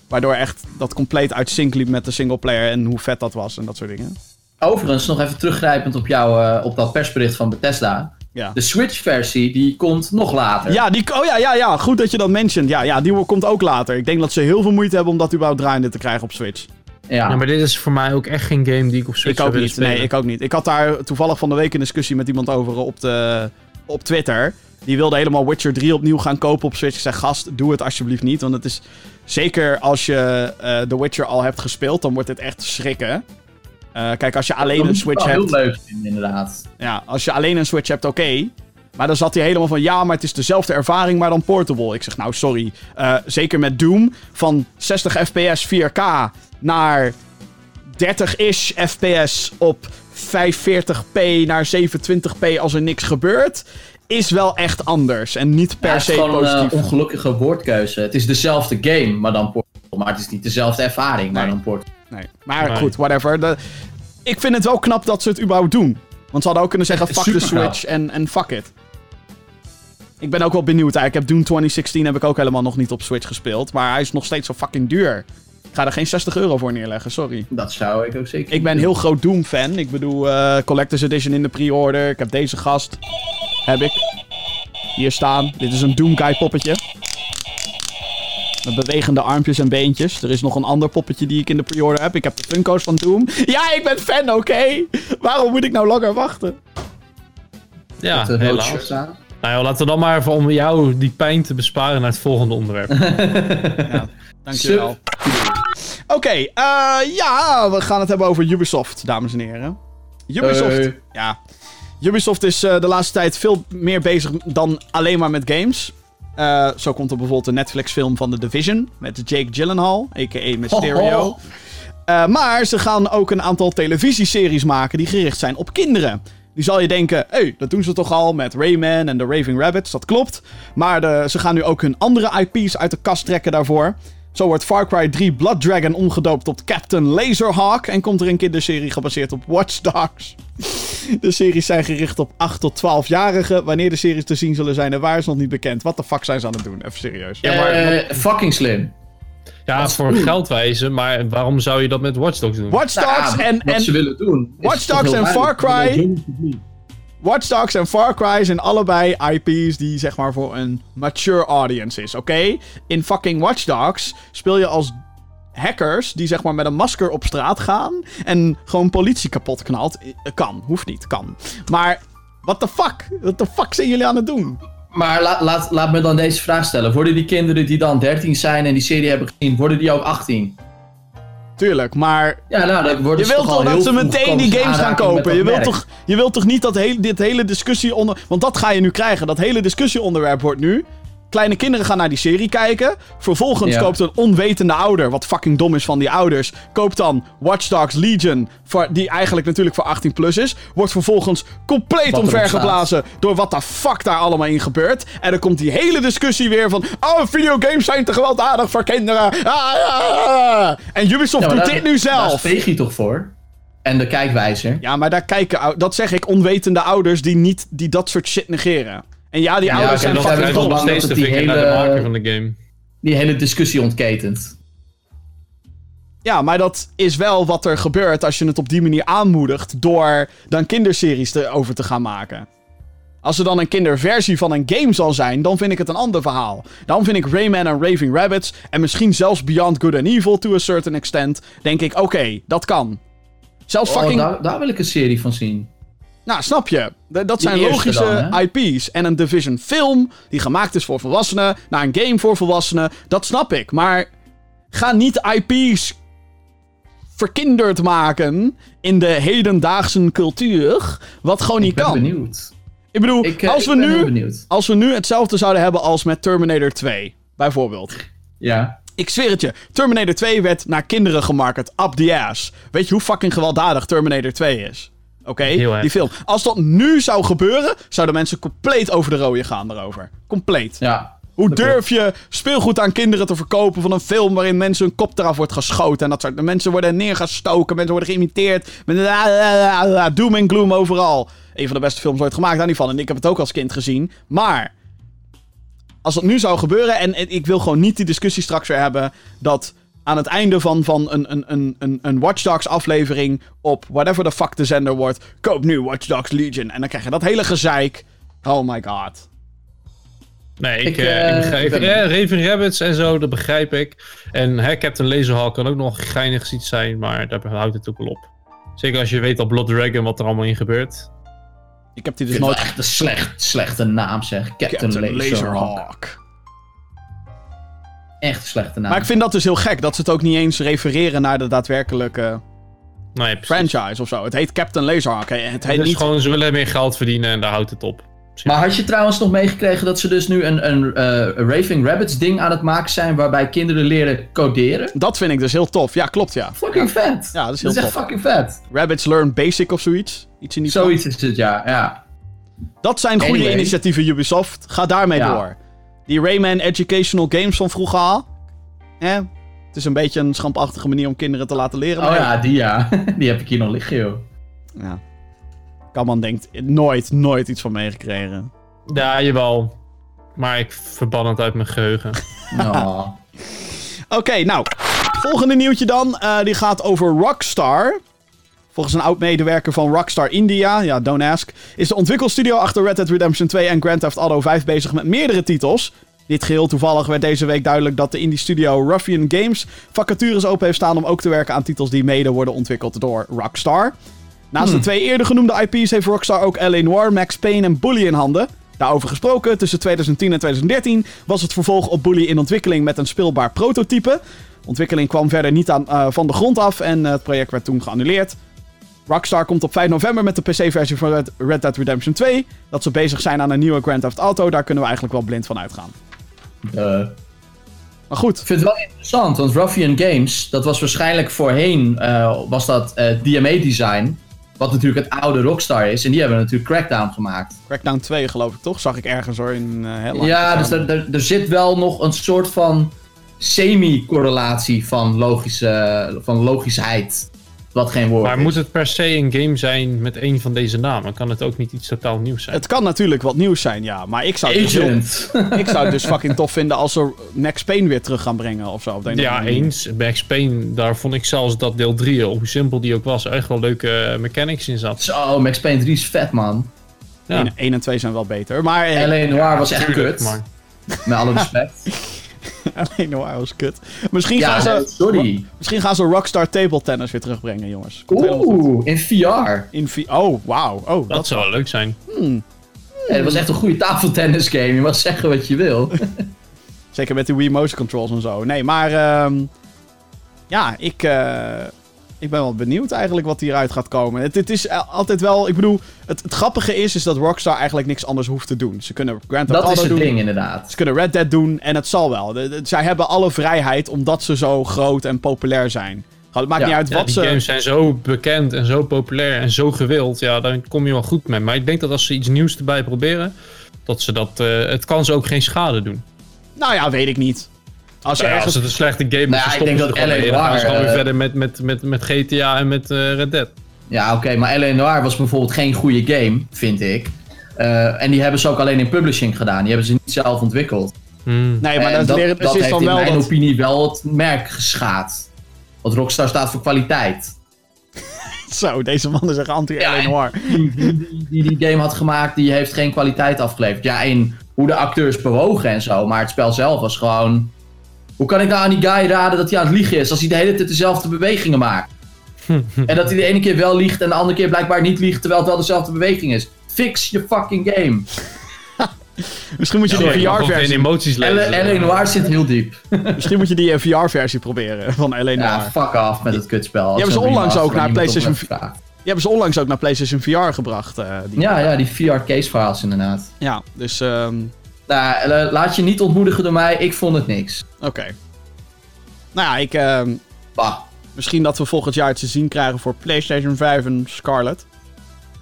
Waardoor echt dat compleet uit sync liep met de singleplayer en hoe vet dat was en dat soort dingen. Overigens, nog even teruggrijpend op, jou, eh, op dat persbericht van Bethesda. Ja. De Switch-versie die komt nog later. Ja, die, oh ja, ja, ja, goed dat je dat mentioned. Ja, ja, die komt ook later. Ik denk dat ze heel veel moeite hebben om dat überhaupt draaiende te krijgen op Switch. Ja. Ja, maar dit is voor mij ook echt geen game die ik op Switch ik ook niet. spelen. Nee, ik ook niet. Ik had daar toevallig van de week een discussie met iemand over op, de, op Twitter. Die wilde helemaal Witcher 3 opnieuw gaan kopen op Switch. Ik zeg, gast, doe het alsjeblieft niet. Want het is zeker als je eh The Witcher al hebt gespeeld, dan wordt het echt schrikken. Eh, kijk, als je alleen Dat een Switch wel hebt. heel leuk vinden, inderdaad. Ja, als je alleen een Switch hebt, oké. Maar dan zat hij helemaal van, ja, maar het is dezelfde ervaring, maar dan portable. Ik zeg, nou, sorry. Eh, zeker met Doom, van 60 fps 4K naar 30-ish fps op 540p naar 720p als er niks gebeurt, is wel echt anders. En niet per Ja, het se is gewoon een positief. eh, ongelukkige woordkeuze. Het is dezelfde game, maar dan portable. Maar het is niet dezelfde ervaring, maar dan portable. Nee. Maar Nee. goed, whatever. De- ik vind het wel knap dat ze het überhaupt doen. Want ze hadden ook kunnen zeggen, fuck de. Switch en, en fuck it. Ik ben ook wel benieuwd. Ik heb Doom 2016 heb ik ook helemaal nog niet op Switch gespeeld. Maar hij is nog steeds zo fucking duur. Ik ga er geen 60 euro voor neerleggen, sorry. Dat zou ik ook zeker Ik ben doen. heel groot Doom-fan. Ik bedoel, eh, Collector's Edition in de pre-order. Ik heb deze gast. Heb ik. Hier staan. Dit is een Doom Guy poppetje. Met bewegende armpjes en beentjes. Er is nog een ander poppetje die ik in de pre-order heb. Ik heb de Funko's van Doom. Ja, ik ben fan, oké. Waarom moet ik nou langer wachten? Ja, helaas. staan. Nou ja, laten we dan maar even om jou die pijn te besparen naar het volgende onderwerp. (laughs) Dankjewel. (laughs) Oké, eh, ja, we gaan het hebben over Ubisoft, dames en heren. Ubisoft, ja. Ubisoft is eh, de laatste tijd veel meer bezig dan alleen maar met games. Eh, zo komt er bijvoorbeeld een Netflix-film van The Division met Jake Gyllenhaal, a.k.a. Mysterio. Eh, maar ze gaan ook een aantal televisieseries maken die gericht zijn op kinderen. Die zal je denken, hé, hey, dat doen ze toch al met Rayman en The Raving Rabbits, dat klopt. Maar de, ze gaan nu ook hun andere IP's uit de kast trekken daarvoor. Zo wordt Far Cry 3 Blood Dragon omgedoopt tot Captain Laserhawk en komt er een kinderserie gebaseerd op Watch Dogs. De series zijn gericht op 8 tot 12-jarigen. Wanneer de series te zien zullen zijn en waar is nog niet bekend. Wat de fuck zijn ze aan het doen? Even serieus. Ja, maar- Eh, fucking slim. Ja, voor geldwijze, maar waarom zou je dat met Watch Dogs doen? Watch Nou Dogs ja, en, wat en ze willen doen. Watch Dogs en Far. Cry. Watch Dogs en Far Cry zijn allebei IP's die zeg maar voor een mature audience is, oké? In fucking Watch Dogs speel je als hackers die zeg maar met een masker op straat gaan en gewoon politie kapot knalt. Kan, hoeft niet, kan. Maar what the fuck? What the fuck zijn jullie aan het doen? Maar laat, laat, laat me dan deze vraag stellen. Worden die kinderen die dan 13 zijn en die serie hebben gezien, worden die ook 18? Tuurlijk, maar Ja, nou, dan worden je wilt toch dat ze meteen die games gaan kopen? dat Je wilt, toch, je wilt toch niet dat dit hele discussie onder... Want dat ga je nu krijgen. Dat hele discussieonderwerp wordt nu... Kleine kinderen gaan naar die serie kijken. Vervolgens Ja. koopt een onwetende ouder, wat fucking dom is van die ouders, koopt dan Watch Dogs Legion, voor, die eigenlijk natuurlijk voor 18 plus is. Wordt vervolgens compleet omvergeblazen door wat de fuck daar allemaal in gebeurt. En dan komt die hele discussie weer van, oh, videogames zijn te gewelddadig voor kinderen. Ah, ah, ah. En Ubisoft Ja, doet daar- dit nu Daar zelf. is PEGI toch voor? En de kijkwijzer. Ja, maar daar kijken, dat zeg ik, onwetende ouders die, niet, die dat soort shit negeren. En ja, die ouders zijn dan Dan fucking dom. nog steeds dat de het die vinger naar de hele- maker van de game. Die hele discussie ontketent. Ja, maar dat is wel wat er gebeurt als je het op die manier aanmoedigt door dan kinderseries erover te gaan maken. Als er dan een kinderversie van een game zal zijn, dan vind ik het een ander verhaal. Daarom vind ik Rayman en Raving Rabbits en misschien zelfs Beyond Good and Evil to a certain extent, denk ik, oké, dat kan. Zelfs Oh, fucking... daar, daar wil ik een serie van zien. Nou, snap je? Dat zijn logische dan, IP's. En een Division film die gemaakt is voor volwassenen, naar een game voor volwassenen, dat snap ik. Maar ga niet IP's verkinderd maken in de hedendaagse cultuur, wat gewoon niet Ik ben kan. benieuwd. Ik bedoel, Ik, eh, als, we nu, als we nu hetzelfde zouden hebben als met Terminator 2, bijvoorbeeld. Ja. Ik zweer het je, Terminator 2 werd naar kinderen gemarket, up the ass. Weet je hoe fucking gewelddadig Terminator 2 is? Oké, die film. Als dat nu zou gebeuren, zouden mensen compleet over de rode gaan daarover. Compleet. Ja. Hoe durf je speelgoed aan kinderen te verkopen van een film waarin mensen hun kop eraf wordt geschoten en dat soort mensen worden neergestoken, mensen worden geïmiteerd, met doom en gloom overal. Een van de beste films ooit gemaakt daar niet van en ik heb het ook als kind gezien. Maar als dat nu zou gebeuren en, en ik wil gewoon niet die discussie straks weer hebben dat aan het einde van, van een, een, een, een, een Watch Dogs aflevering op whatever the fuck de zender wordt, koop nu Watch Dogs Legion en dan krijg je dat hele gezeik. Oh my god. Nee, ik, Ik, ik begrijp ik ben- ja, Raven Rabbits en zo, dat begrijp ik. En hè, Captain Laserhawk kan ook nog geinig iets zijn, maar daar houdt het ook wel op. Zeker als je weet al Blood Dragon wat er allemaal in gebeurt. Ik heb die dus nooit echt een slecht, slechte naam zeg. Captain, Captain Laserhawk. Laserhawk. Echt een slechte naam. Maar ik vind dat dus heel gek dat ze het ook niet eens refereren naar de daadwerkelijke Nee, franchise of zo. Het heet Captain Laserhawk. Het Het heet is niet. gewoon, ze willen meer geld verdienen en daar houdt het op. Maar had je trouwens nog meegekregen dat ze dus nu een, een eh, Raving Rabbits ding aan het maken zijn waarbij kinderen leren coderen? Dat vind ik dus heel tof. Ja, klopt ja. Fucking vet. Ja, dat is heel echt tof. fucking vet. Rabbits Learn Basic of zoiets. Iets in die Zoiets is het, ja. ja. Dat zijn goede Anyway. initiatieven Ubisoft. Ga daarmee Ja. door. Die Rayman Educational Games van vroeger al. Eh, het is een beetje een schampachtige manier om kinderen te laten leren. Oh maar- ja, die ja. (laughs) Die heb ik hier nog liggen, joh. ja. Kamman denkt nooit, nooit iets van meegekregen. Ja, jawel. Maar ik verban het uit mijn geheugen. (laughs) Oh. Oké, nou. Volgende nieuwtje dan. eh, die gaat over Rockstar. Volgens een oud-medewerker van Rockstar India, ja, don't ask, is de ontwikkelstudio achter Red Dead Redemption 2 en Grand Theft Auto 5 bezig met meerdere titels. Dit geheel toevallig werd deze week duidelijk dat de indie studio Ruffian Games vacatures open heeft staan om ook te werken aan titels die mede worden ontwikkeld door Rockstar. Naast de twee eerder genoemde IP's heeft Rockstar ook L.A. Noire, Max Payne en Bully in handen. Daarover gesproken, tussen 2010 en 2013 was het vervolg op Bully in ontwikkeling met een speelbaar prototype. De ontwikkeling kwam verder niet aan, eh, van de grond af en eh, het project werd toen geannuleerd. Rockstar komt op 5 november met de PC-versie van Red, Red Dead Redemption 2. Dat ze bezig zijn aan een nieuwe Grand Theft Auto, daar kunnen we eigenlijk wel blind van uitgaan. Eh, Maar goed, Ik vind het wel interessant, want Ruffian Games, dat was waarschijnlijk voorheen, eh, was dat eh, DMA-design. Wat natuurlijk het oude Rockstar is. En die hebben natuurlijk Crackdown gemaakt. Crackdown 2 geloof ik toch? Zag ik ergens hoor in lang Ja, dus er zit wel nog een soort van semi-correlatie van, logische, van logischheid. Wat geen woord Maar is. moet het per se een game zijn met een van deze namen? Kan het ook niet iets totaal nieuws zijn? Het kan natuurlijk wat nieuws zijn, ja. Maar ik zou, het dus heel- Agent. (laughs) ik zou het dus (laughs) fucking tof vinden als ze Max Payne weer terug gaan brengen of zo. Ja, eens. Max Payne, daar vond ik zelfs dat deel 3, hoe simpel die ook was, echt wel leuke eh, mechanics in zat. Zo, Max Payne 3 is vet, man. Ja, 1 en 2 zijn wel beter. Maar eh, L.A. Noir was echt kut. maar- Met alle respect. (laughs) (laughs) alleen Noir was kut. Misschien, ja, gaan ze, nee, sorry. misschien gaan ze Rockstar Table Tennis weer terugbrengen, jongens. Komt. Oeh, in VR. In oh, wauw. Oh, Dat zou wel leuk zijn. Ja, dat was echt een goede tafeltennis game. Je mag zeggen wat je wil. (laughs) Zeker met die Wii Motion Controls en zo. Nee, maar ehm, ja, ik, eh, ik ben wel benieuwd eigenlijk wat hieruit gaat komen. Het, het is eh, altijd wel, ik bedoel, het, het grappige is, is dat Rockstar eigenlijk niks anders hoeft te doen. Ze kunnen Grand Theft Dat is Auto het doen, ding, inderdaad. ze kunnen Red Dead doen en het zal wel. De- de- zij hebben alle vrijheid omdat ze zo groot en populair zijn. Het maakt Ja, niet uit Ja, wat die ze... games zijn zo bekend en zo populair en zo gewild. Ja, dan kom je wel goed mee. Maar ik denk dat als ze iets nieuws erbij proberen, dat ze dat... eh, het kan ze ook geen schade doen. Nou ja, weet ik niet. Als je Ja, ergens... als het een slechte game is, Nou ja, ik denk dat gewoon LA mee. Dan gaan Noir, weer eh, verder met, met, met, met GTA en met eh, Red Dead. Ja, oké, maar L.A. Noir was bijvoorbeeld geen goede game, vind ik. Eh, en die hebben ze ook alleen in publishing gedaan. Die hebben ze niet zelf ontwikkeld. Hmm. Nee, maar En dat, leren dat precies heeft dan in wel mijn dat... opinie wel het merk geschaad. Want Rockstar staat voor kwaliteit. (laughs) Zo, deze man is echt anti-L.A. Ja, Noir. Die, die, die die game had gemaakt, die heeft geen kwaliteit afgeleverd. Ja, in hoe de acteurs bewogen en zo. Maar het spel zelf was gewoon... Hoe kan ik nou aan die guy raden dat hij aan het liegen is... als hij de hele tijd dezelfde bewegingen maakt? (laughs) en dat hij de ene keer wel liegt en de andere keer blijkbaar niet liegt... terwijl het wel dezelfde beweging is. Fix je fucking game. (laughs) Misschien moet je Sorry, die VR-versie... emoties lezen. L.A. Noir zit heel diep. (laughs) Misschien moet je die VR-versie proberen van L.A. Noir. Ja, fuck off met het kutspel. hebben ze Zo'n onlangs ook naar PlayStation. Die hebben ze onlangs ook naar PlayStation VR gebracht. eh, die... Ja, ja, die VR-case-files inderdaad. Ja, dus ehm, Nou, eh, laat je niet ontmoedigen door mij. Ik vond het niks. Oké. Nou ja, ik, ehm, Bah. misschien dat we volgend jaar het te zien krijgen voor PlayStation 5 en Scarlet.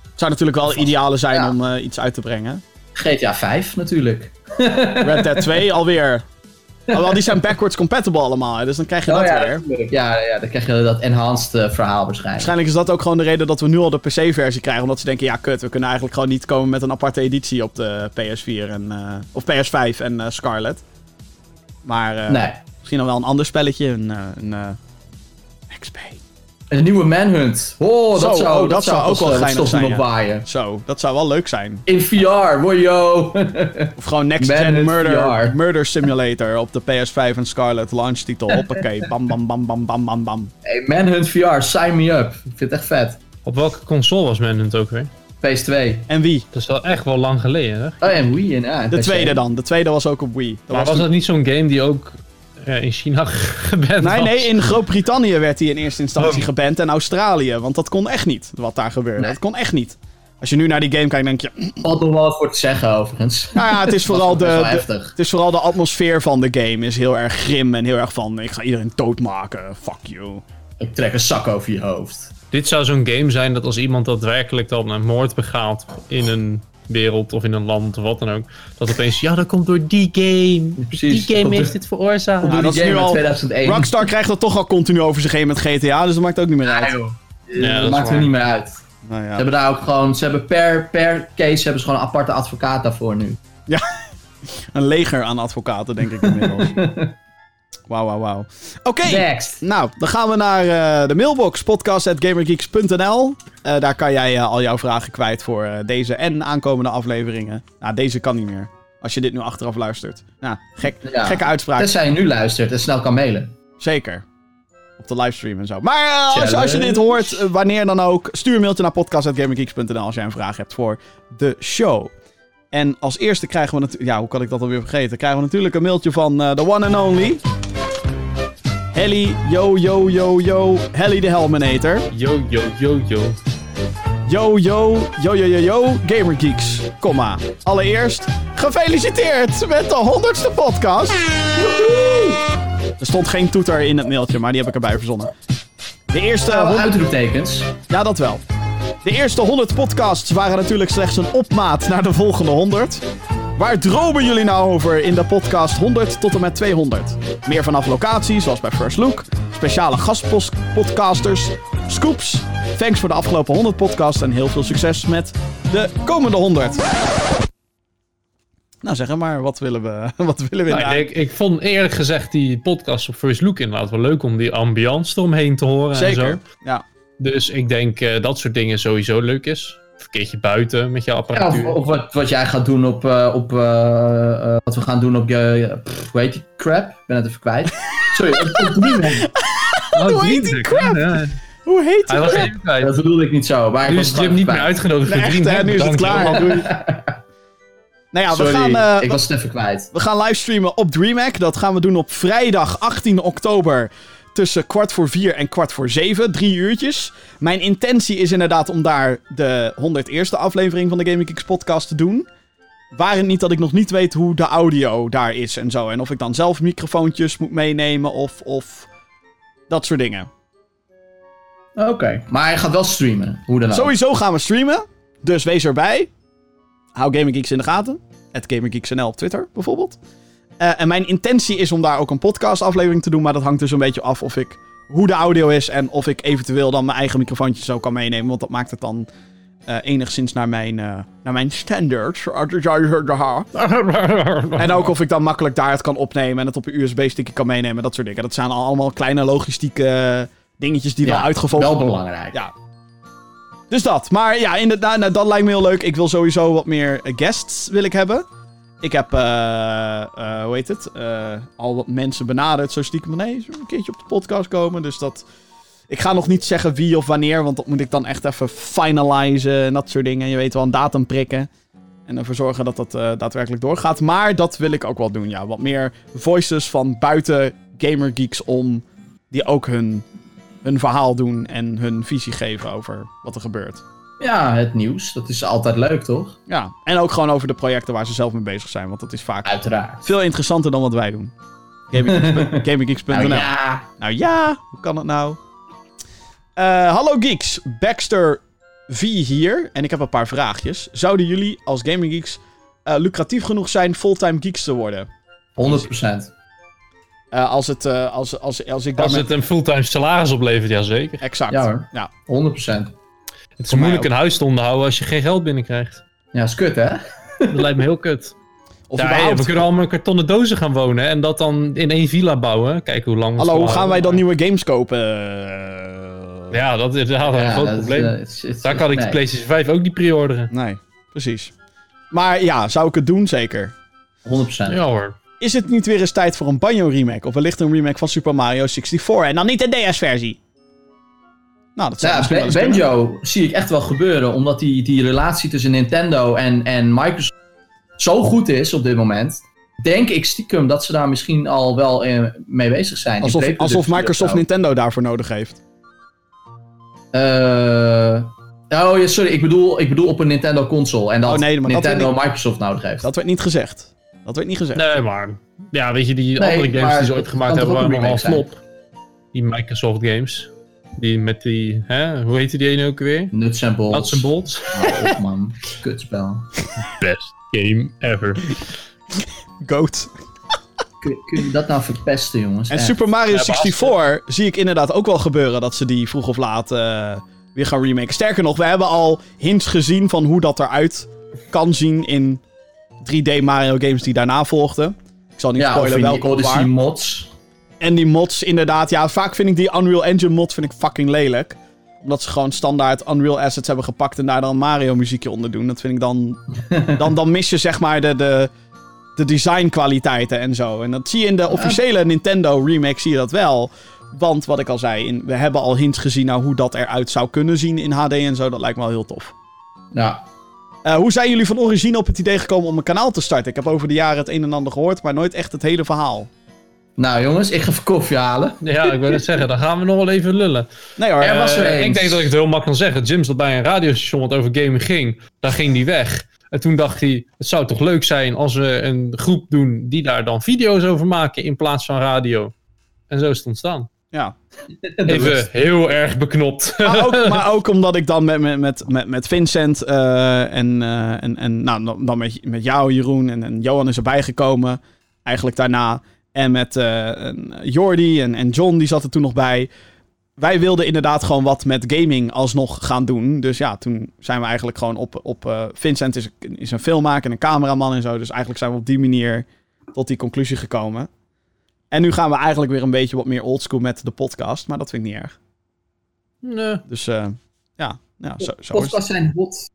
Het zou natuurlijk wel ideale zijn Ja. om eh, iets uit te brengen. GTA 5 natuurlijk. (laughs) Red Dead 2 alweer. (laughs) Alhoewel, die zijn backwards compatible allemaal, dus dan krijg je dat Oh ja, weer. Ja, ja, dan krijg je dat enhanced eh, verhaal waarschijnlijk. Waarschijnlijk is dat ook gewoon de reden dat we nu al de PC-versie krijgen. Omdat ze denken, ja kut, we kunnen eigenlijk gewoon niet komen met een aparte editie op de PS4 en, eh, of PS5 en Scarlet. Maar eh, Nee. misschien nog wel een ander spelletje, een, eh, een eh, XP. Een nieuwe Manhunt. Oh, dat Zo, zou, oh, dat zou ook wel geinig zijn, ja. opwaaien. Zo, dat zou wel leuk zijn. In VR, wojo. (laughs) Of gewoon Next Gen Murder, VR. Murder Simulator op de PS5 en Scarlet launch titel. (laughs) Hoppakee, bam bam bam bam bam bam bam. hey, Manhunt VR, sign me up. Ik vind het echt vet. Op welke console was Manhunt ook weer? PS2. En wie? Dat is wel echt wel lang geleden, hè? Oh, en Wii en ja, en De PC. tweede dan. De tweede was ook op Wii. Dat Maar was dat niet zo'n game die ook eh, in China (laughs) geband Nee, was? nee, in Groot-Brittannië werd hij in eerste instantie Oh. geband en Australië. Want dat kon echt niet, wat daar gebeurde. Nee. Dat kon echt niet. Als je nu naar die game kijkt, denk je... Valt nog wel wat voor te zeggen overigens. Nou ja, het is (laughs) vooral de, de- het is vooral de atmosfeer van de game. Is heel erg grim en heel erg van... Ik ga iedereen doodmaken. Fuck you. Ik trek een zak over je hoofd. Dit zou zo'n game zijn dat als iemand daadwerkelijk dan een moord begaat in een wereld of in een land of wat dan ook, dat opeens, ja, dat komt door die game. Precies. Die game heeft dit veroorzaakt. Die dat is game nu in al- 2001. Rockstar krijgt dat toch al continu over zich heen met GTA. Dus dat maakt ook niet meer Ja, uit. Ja, dat maakt er niet meer uit. Nou Ze ja. hebben daar ook gewoon, ze hebben per, per case hebben ze gewoon een aparte advocaat daarvoor nu. (laughs) Een leger aan advocaten, denk ik inmiddels. (laughs) Wauw, wauw, wauw. Oké. Next. Nou, dan gaan we naar eh, de mailbox, podcast.gamergeeks.nl. Eh, daar kan jij eh, al jouw vragen kwijt voor deze en aankomende afleveringen. Nou, deze kan niet meer. Als je dit nu achteraf luistert. Nou, gek, Ja. gekke uitspraak. Tenzij je nu luistert en snel kan mailen. Zeker. Op de livestream en zo. Maar als, je dit hoort, wanneer dan ook, stuur een mailtje naar podcast.gamergeeks.nl als jij een vraag hebt voor de show. En als eerste krijgen we natuurlijk... Ja, hoe kan ik dat alweer vergeten? Krijgen we natuurlijk een mailtje van the one and only... Helly, yo, yo, yo, yo. Helly de Helminator. Yo, yo, yo, yo. Yo, yo, yo, yo, yo, yo, Gamergeeks, komma. Allereerst, gefeliciteerd met de honderdste podcast. Woehoe! Er stond geen toeter in het mailtje, maar die heb ik erbij verzonnen. De eerste, Nou, honderd- uitroeptekens. ja dat wel. De eerste 100 podcasts waren natuurlijk slechts een opmaat naar de volgende 100. Waar dromen jullie nou over in de podcast 100 tot en met 200? Meer vanaf locatie, zoals bij First Look. Speciale gastpodcasters. Scoops, thanks voor de afgelopen 100 podcasts en heel veel succes met de komende 100. Nou, zeg maar, wat willen we, (laughs) wat willen we Nou, nou, ik, ik vond eerlijk gezegd die podcast op First Look inderdaad wel leuk om die ambiance eromheen te horen en Zeker, zo. ja. Dus ik denk eh, dat soort dingen sowieso leuk is. Of een keertje buiten met je Ja, of apparatuur. of wat, wat jij gaat doen op, eh, op eh, eh, wat we gaan doen op je, pff, hoe heet die crap? Ik ben het even kwijt. (laughs) Sorry, op, op Dreamhack. (laughs) Oh, Hoe heet die crap? ja. Hoe heet Hij die was crap? even kwijt. Dat bedoelde ik niet zo, maar Nu is het Jim niet meer uitgenodigd voor echt, Dreamhack. hè, nu is het klaar. Nou ja, we Sorry, gaan, eh, ik was het even kwijt. We gaan livestreamen op DreamHack. Dat gaan we doen op vrijdag 18 oktober. Tussen kwart voor vier en kwart voor zeven. Drie uurtjes. Mijn intentie is inderdaad om daar de 101ste aflevering van de Gaming Geeks podcast te doen. Waar het niet dat ik nog niet weet hoe de audio daar is en zo. En of ik dan zelf microfoontjes moet meenemen of, of dat soort dingen. Oké, maar hij gaat wel streamen, hoe dan ook. Sowieso gaan we streamen. Dus wees erbij. Hou Gaming Geeks in de gaten. Het Gaming Geeks NL op Twitter bijvoorbeeld. Eh, en mijn intentie is om daar ook een podcast aflevering te doen. Maar dat hangt dus een beetje af of ik hoe de audio is. En of ik eventueel dan mijn eigen microfoontje zo kan meenemen. Want dat maakt het dan eh, enigszins naar mijn, eh, naar mijn standards. (laughs) En ook of ik dan makkelijk daar het kan opnemen. En het op een USB-stickje kan meenemen. Dat soort dingen. Dat zijn allemaal kleine logistieke dingetjes die wel uitgevolgd Wel worden. belangrijk. Ja. Dus dat. Maar ja, inderdaad, nou, dat lijkt me heel leuk. Ik wil sowieso wat meer guests wil ik hebben. Ik heb, eh, eh, hoe heet het, eh, al wat mensen benaderd. Zo stiekem van, een keertje op de podcast komen? Dus dat... Ik ga nog niet zeggen wie of wanneer, want dat moet ik dan echt even finalizen en dat soort dingen. Je weet wel, een datum prikken. En ervoor zorgen dat dat daadwerkelijk doorgaat. Maar dat wil ik ook wel doen, ja. Wat meer voices van buiten Gamer Geeks om, die ook hun hun verhaal doen en hun visie geven over wat er gebeurt. Ja, het nieuws, dat is altijd leuk, toch? Ja, en ook gewoon over de projecten waar ze zelf mee bezig zijn, want dat is vaak Uiteraard. veel interessanter dan wat wij doen. Gaminggeeks.nl. (laughs) Nou ja, Nou ja, hoe kan het nou? Eh, hallo geeks, Baxter V hier en ik heb een paar vraagjes. Zouden jullie als Gaming Geeks eh, lucratief genoeg zijn fulltime geeks te worden? 100%. Eh, als, het, eh, als, als, als ik Als het een fulltime salaris oplevert, jazeker. Exact. Ja hoor. Ja. 100%. Het is moeilijk ook. een huis te onderhouden als je geen geld binnenkrijgt. Ja, is kut, hè? Dat lijkt me heel kut. Of Ja, überhaupt- we kunnen allemaal in kartonnen dozen gaan wonen en dat dan in één villa bouwen. Kijken hoe lang Hallo, hoe gaan wij dan nieuwe games kopen? Ja, dat is inderdaad een groot dat probleem. eh, is- Daar kan ik nee. de PlayStation 5 ook niet pre-orderen. Nee, precies. Maar ja, zou ik het doen? Zeker. 100%. Ja hoor. Is het niet weer eens tijd voor een Banjo remake? Of wellicht een remake van Super Mario 64? En dan niet de DS-versie. Nou, dat zou Ja. Banjo zie ik echt wel gebeuren, omdat die, die relatie tussen Nintendo en, en Microsoft zo goed is op dit moment. Denk ik stiekem dat ze daar misschien al wel eh, mee bezig zijn. Alsof, pre-productie alsof Microsoft. Nintendo daarvoor nodig heeft. Eh, oh ja, sorry, ik bedoel, ik bedoel op een Nintendo console. En dat Oh, nee, maar dat Nintendo Microsoft nodig heeft. Dat werd niet gezegd. Dat werd niet gezegd. Nee, maar... Ja, weet je, die Nee, andere games die ze ooit gemaakt hebben waren een nogal flop. Die Microsoft games. Die met die... Hè? Hoe heette die ene ook weer? Nuts en bolts. Nuts and Bolts. Hou op, man. Kutspel. Best game ever. Goat. Kun, kun je dat nou verpesten, jongens? En Echt. Super Mario Ja, maar als- 64 zie ik inderdaad ook wel gebeuren dat ze die vroeg of laat eh, weer gaan remaken. Sterker nog, we hebben al hints gezien van hoe dat eruit kan zien in 3D Mario games die daarna volgden. Ik zal niet Ja, spoilen welke Odyssey waar. mods. En die mods, inderdaad. Ja, vaak vind ik die Unreal Engine mod vind ik fucking lelijk. Omdat ze gewoon standaard Unreal assets hebben gepakt en daar dan Mario muziekje onder doen. Dat vind ik dan... (laughs) dan, dan mis je zeg maar de, de, de design kwaliteiten en zo. En dat zie je in de officiële Nintendo remake zie je dat wel. Want wat ik al zei, in, we hebben al hints gezien naar hoe dat eruit zou kunnen zien in HD en zo. Dat lijkt me wel heel tof. Ja. Eh, hoe zijn jullie van origine op het idee gekomen om een kanaal te starten? Ik heb over de jaren het een en ander gehoord, maar nooit echt het hele verhaal. Nou jongens, ik ga even koffie halen. Ja, ik wil het zeggen. Dan gaan we nog wel even lullen. Nee hoor. Er was er Eh, eens. ik denk dat ik het heel makkelijk kan zeggen. Jim zat bij een radiostation wat over gaming ging. Daar ging die weg. En toen dacht hij, het zou toch leuk zijn als we een groep doen die daar dan video's over maken in plaats van radio. En zo is het ontstaan. Ja. Even heel erg beknopt. Maar ook, (laughs) maar ook omdat ik dan met, met, met, met, Vincent eh, en, eh, en, en nou, dan- dan met, met jou, Jeroen en, en Johan is erbij gekomen. Eigenlijk daarna. En met eh, en Jordi en, en John, die zat er toen nog bij. wij wilden inderdaad gewoon wat met gaming alsnog gaan doen. Dus ja, toen zijn we eigenlijk gewoon op... op eh, Vincent is, is een filmmaker en een cameraman en zo. Dus eigenlijk zijn we op die manier tot die conclusie gekomen. En nu gaan we eigenlijk weer een beetje wat meer oldschool met de podcast. Maar dat vind ik niet erg. Nee. Dus eh, ja, ja zo, zo, Podcasts zijn hot.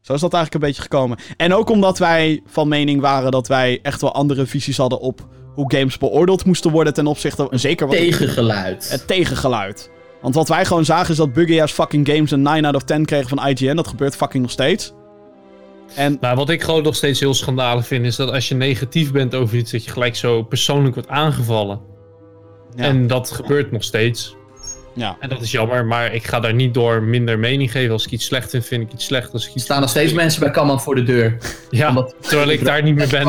zo is dat eigenlijk een beetje gekomen. En ook omdat wij van mening waren dat wij echt wel andere visies hadden op hoe games beoordeeld moesten worden ten opzichte... En zeker wat Tegengeluid. het tegengeluid. Want wat wij gewoon zagen is dat buggy ass fucking games een 9 out of 10 kregen van IGN. Dat gebeurt fucking nog steeds. En Nou, wat ik gewoon nog steeds heel schandalig vind, is dat als je negatief bent over iets, dat je gelijk zo persoonlijk wordt aangevallen. ja, En dat gebeurt nog steeds. ja. En dat is jammer, maar ik ga daar niet door minder mening geven. Als ik iets slecht vind, vind ik iets slecht. Als ik Er staan nog steeds mensen bij Kamman voor de deur. Ja, omdat- terwijl ik daar niet meer ben.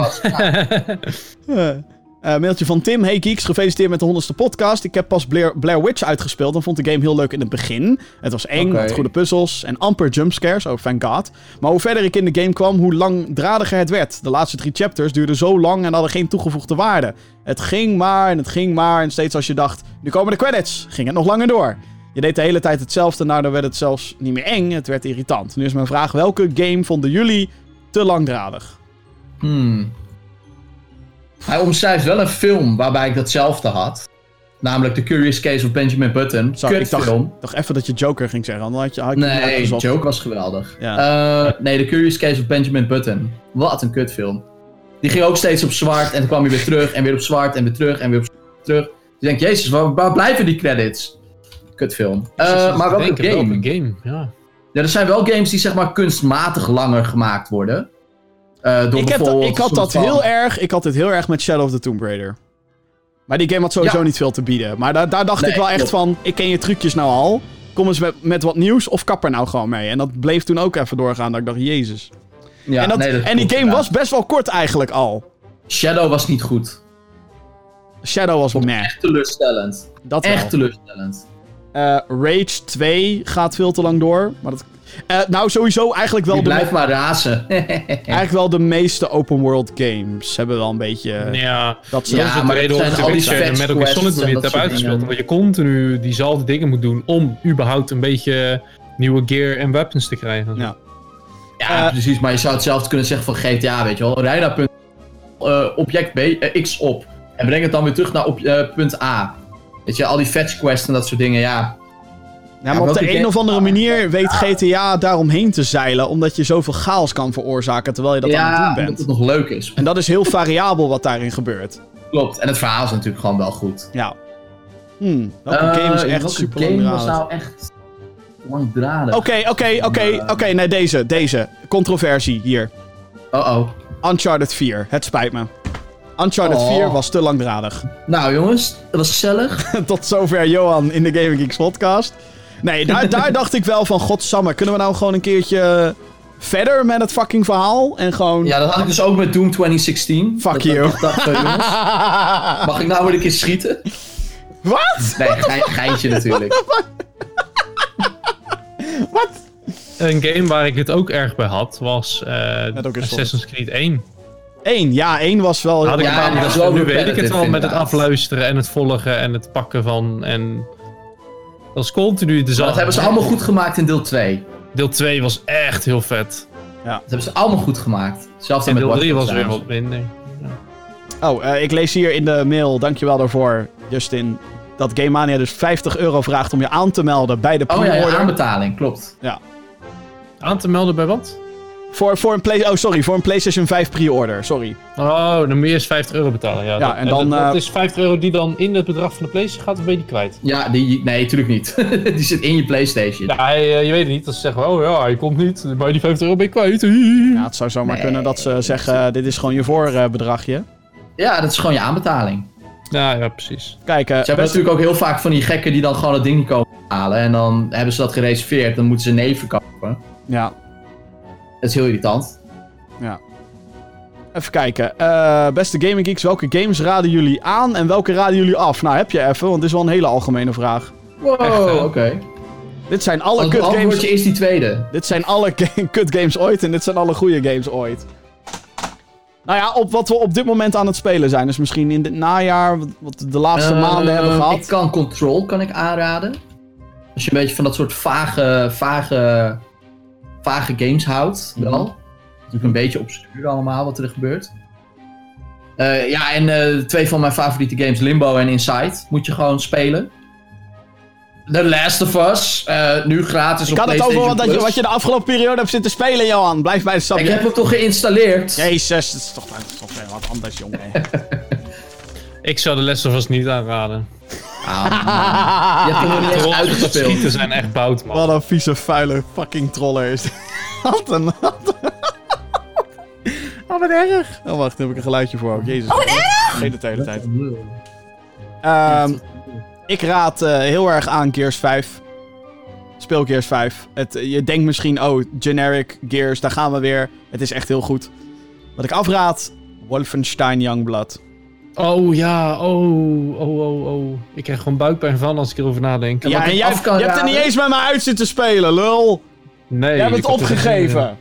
(laughs) eh, mailtje van Tim. Hey geeks, gefeliciteerd met de honderdste podcast. Ik heb pas Blair, Blair Witch uitgespeeld en vond de game heel leuk in het begin. Het was eng, Oké. had goede puzzels en amper jumpscares, oh thank god. Maar hoe verder ik in de game kwam, hoe langdradiger het werd. De laatste drie chapters duurden zo lang en hadden geen toegevoegde waarde. Het ging maar en het ging maar en steeds als je dacht, nu komen de credits, ging het nog langer door. Je deed de hele tijd hetzelfde, nou dan werd het zelfs niet meer eng, het werd irritant. Nu is mijn vraag, welke game vonden jullie te langdradig? Hmm. Hij omschrijft wel een film waarbij ik datzelfde had. Namelijk The Curious Case of Benjamin Button. Sorry, ik dacht, even dat je Joker ging zeggen, dan had je, had Nee, uitgezocht. Joke was geweldig. Ja. Eh, nee, The Curious Case of Benjamin Button. Wat een kutfilm. Die ging ook steeds op zwart en dan kwam hij weer terug en weer op zwart en weer terug en weer op zwart terug. Je denkt, jezus, waar, waar blijven die credits? Kutfilm. Eh, maar welke Denk ik, game? Game, ja. Ja, er zijn wel games die zeg maar kunstmatig langer gemaakt worden. Eh, door Ik, heb dat, bijvoorbeeld ik had dat van- heel erg. Ik had dit heel erg met Shadow of the Tomb Raider. Maar die game had sowieso Ja. niet veel te bieden. Maar daar, daar dacht Nee, ik wel echt van: ik ken je trucjes nou al. Kom eens met, met wat nieuws of kap er nou gewoon mee. En dat bleef toen ook even doorgaan. Dat ik dacht: Jezus. Ja, en, dat, nee, dat en die game was best wel kort eigenlijk al. Shadow was niet goed. Shadow was meh. Echt teleurstellend. Dat Echt wel. teleurstellend. Eh, Rage 2 gaat veel te lang door. Maar dat, Eh, nou, sowieso eigenlijk wel, Die de, blijft maar razen. (laughs) eigenlijk wel de meeste open world games hebben wel een beetje... Ja, dat ze Ja, maar de reden zijn al die Witcher en fetch Metal Gear Solid quests nog en niet dat heb soort uitgespeeld. dingen. Omdat je continu diezelfde dingen moet doen om überhaupt een beetje nieuwe gear en weapons te krijgen. Ja. Ja, Eh, precies. Maar je zou hetzelfde kunnen zeggen van GTA, weet je wel. Rij naar punt, eh, object B, eh, X op. En breng het dan weer terug naar op, eh, punt A. Weet je, al die fetch quests en dat soort dingen, ja. Ja, maar op de een of andere manier weet GTA daaromheen te zeilen, omdat je zoveel chaos kan veroorzaken terwijl je dat aan het ja, doen bent. het nog leuk is. En dat is heel variabel wat daarin gebeurt. Klopt. En het verhaal is natuurlijk gewoon wel goed. Ja. Welke Eh, game is echt super game was nou echt langdradig? Oké, oké, oké, oké. Nee, deze, deze. Controversie hier. Oh-oh. Uncharted 4. Het spijt me. Uncharted Oh. 4 was te langdradig. Nou jongens, dat was gezellig. (laughs) Tot zover Johan in de Gaming Geeks podcast. Nee, daar, daar (laughs) dacht ik wel van, godsamme, kunnen we nou gewoon een keertje verder met het fucking verhaal? En gewoon... Ja, dat had ik dus ook met Doom 2016. Fuck Dat- you. dat eh, jongens, (laughs) mag ik nou weer een keer schieten? Wat? Nee, ge geintje natuurlijk. (laughs) Wat? Een game waar ik het ook erg bij had was eh. Assassin's Creed 1. Eén, ja, één was wel... Had ik Ja, nu weet ik het wel met het afluisteren en het volgen en het pakken van. En dat is continu dezelfde. Dat hebben ze allemaal goed gemaakt in deel 2. Deel 2 was echt heel vet. Dat hebben ze allemaal goed gemaakt. Zelfs met deel Watch 3 Dogs was weer wat minder. Oh, eh, ik lees hier in de mail, dankjewel daarvoor, Justin, dat Game Mania dus 50 euro vraagt om je aan te melden bij de Oh ja, ja, pre-order. aanbetaling, klopt. Aan te melden bij wat? Voor, voor een play oh, sorry, voor een PlayStation 5 pre-order, sorry. Oh, dan moet je eerst 50 euro betalen. Ja, Ja, dat, en dan, Dat, dat eh, is 50 euro die dan in het bedrag van de PlayStation gaat, of ben je die kwijt? Ja, die, nee, natuurlijk niet. (laughs) die zit in je Playstation. Ja, eh, je weet het niet. Dat ze zeggen, oh ja, hij komt niet, maar die 50 euro ben je kwijt. Ja, het zou zomaar Nee. kunnen dat ze zeggen, dit is gewoon je voorbedragje. Ja, dat is gewoon je aanbetaling. Ja, ja, precies. Kijk, eh, Ze hebben natuurlijk ook heel vaak van die gekken die dan gewoon het ding niet komen halen. En dan hebben ze dat gereserveerd. Dan moeten ze nee verkopen. ja, Dat is heel irritant. ja. Even kijken. Eh, beste Gaming Geeks, welke games raden jullie aan en welke raden jullie af? Nou, heb je even, want dit is wel een hele algemene vraag. Wow, hè? oké. Dit zijn alle kut games... is die tweede. Dit zijn alle (laughs) kut games ooit en dit zijn alle goede games ooit. Nou ja, op wat we op dit moment aan het spelen zijn. Dus misschien in het najaar, wat- wat we de laatste Eh, maanden hebben Ik gehad. kan Control kan ik aanraden. Als je een beetje van dat soort vage, vage, vage games houdt, Mhm. wel. Natuurlijk een beetje obscuur allemaal wat er gebeurt. Eh, ja, en eh, twee van mijn favoriete games, Limbo en Inside, moet je gewoon spelen. The Last of Us, eh, nu gratis Ik op had het PlayStation over wat, dat je, wat je de afgelopen periode hebt zitten spelen, Johan. Blijf bij de Ik subject. heb hem toch geïnstalleerd? Jezus, dat is toch, dat is toch wat anders, jongen. (laughs) Ik zou de Last of Us niet aanraden. Ah, (laughs) man. Je hebt hem nog niet eens Trolls met dat uitgespeeld. schieten zijn echt bout, man. Wat een vieze, vuile fucking troller is dit. (laughs) Wat een... Wat een- Oh, wat erg. Oh, wacht, daar heb ik een geluidje voor ook. Jezus. Oh, wat erg! Het de hele tijd. Ehm, ik raad eh, heel erg aan Gears 5. Speel Gears 5. Het, je denkt misschien, oh, generic Gears, daar gaan we weer. Het is echt heel goed. Wat ik afraad, Wolfenstein Youngblood. Oh ja, oh, oh, oh, oh. Ik krijg gewoon buikpijn van als ik erover nadenk. wat Ja, en ik jij, kan je hebt er niet eens met me uit zitten spelen, lul. Nee. Jij hebt ik het heb opgegeven.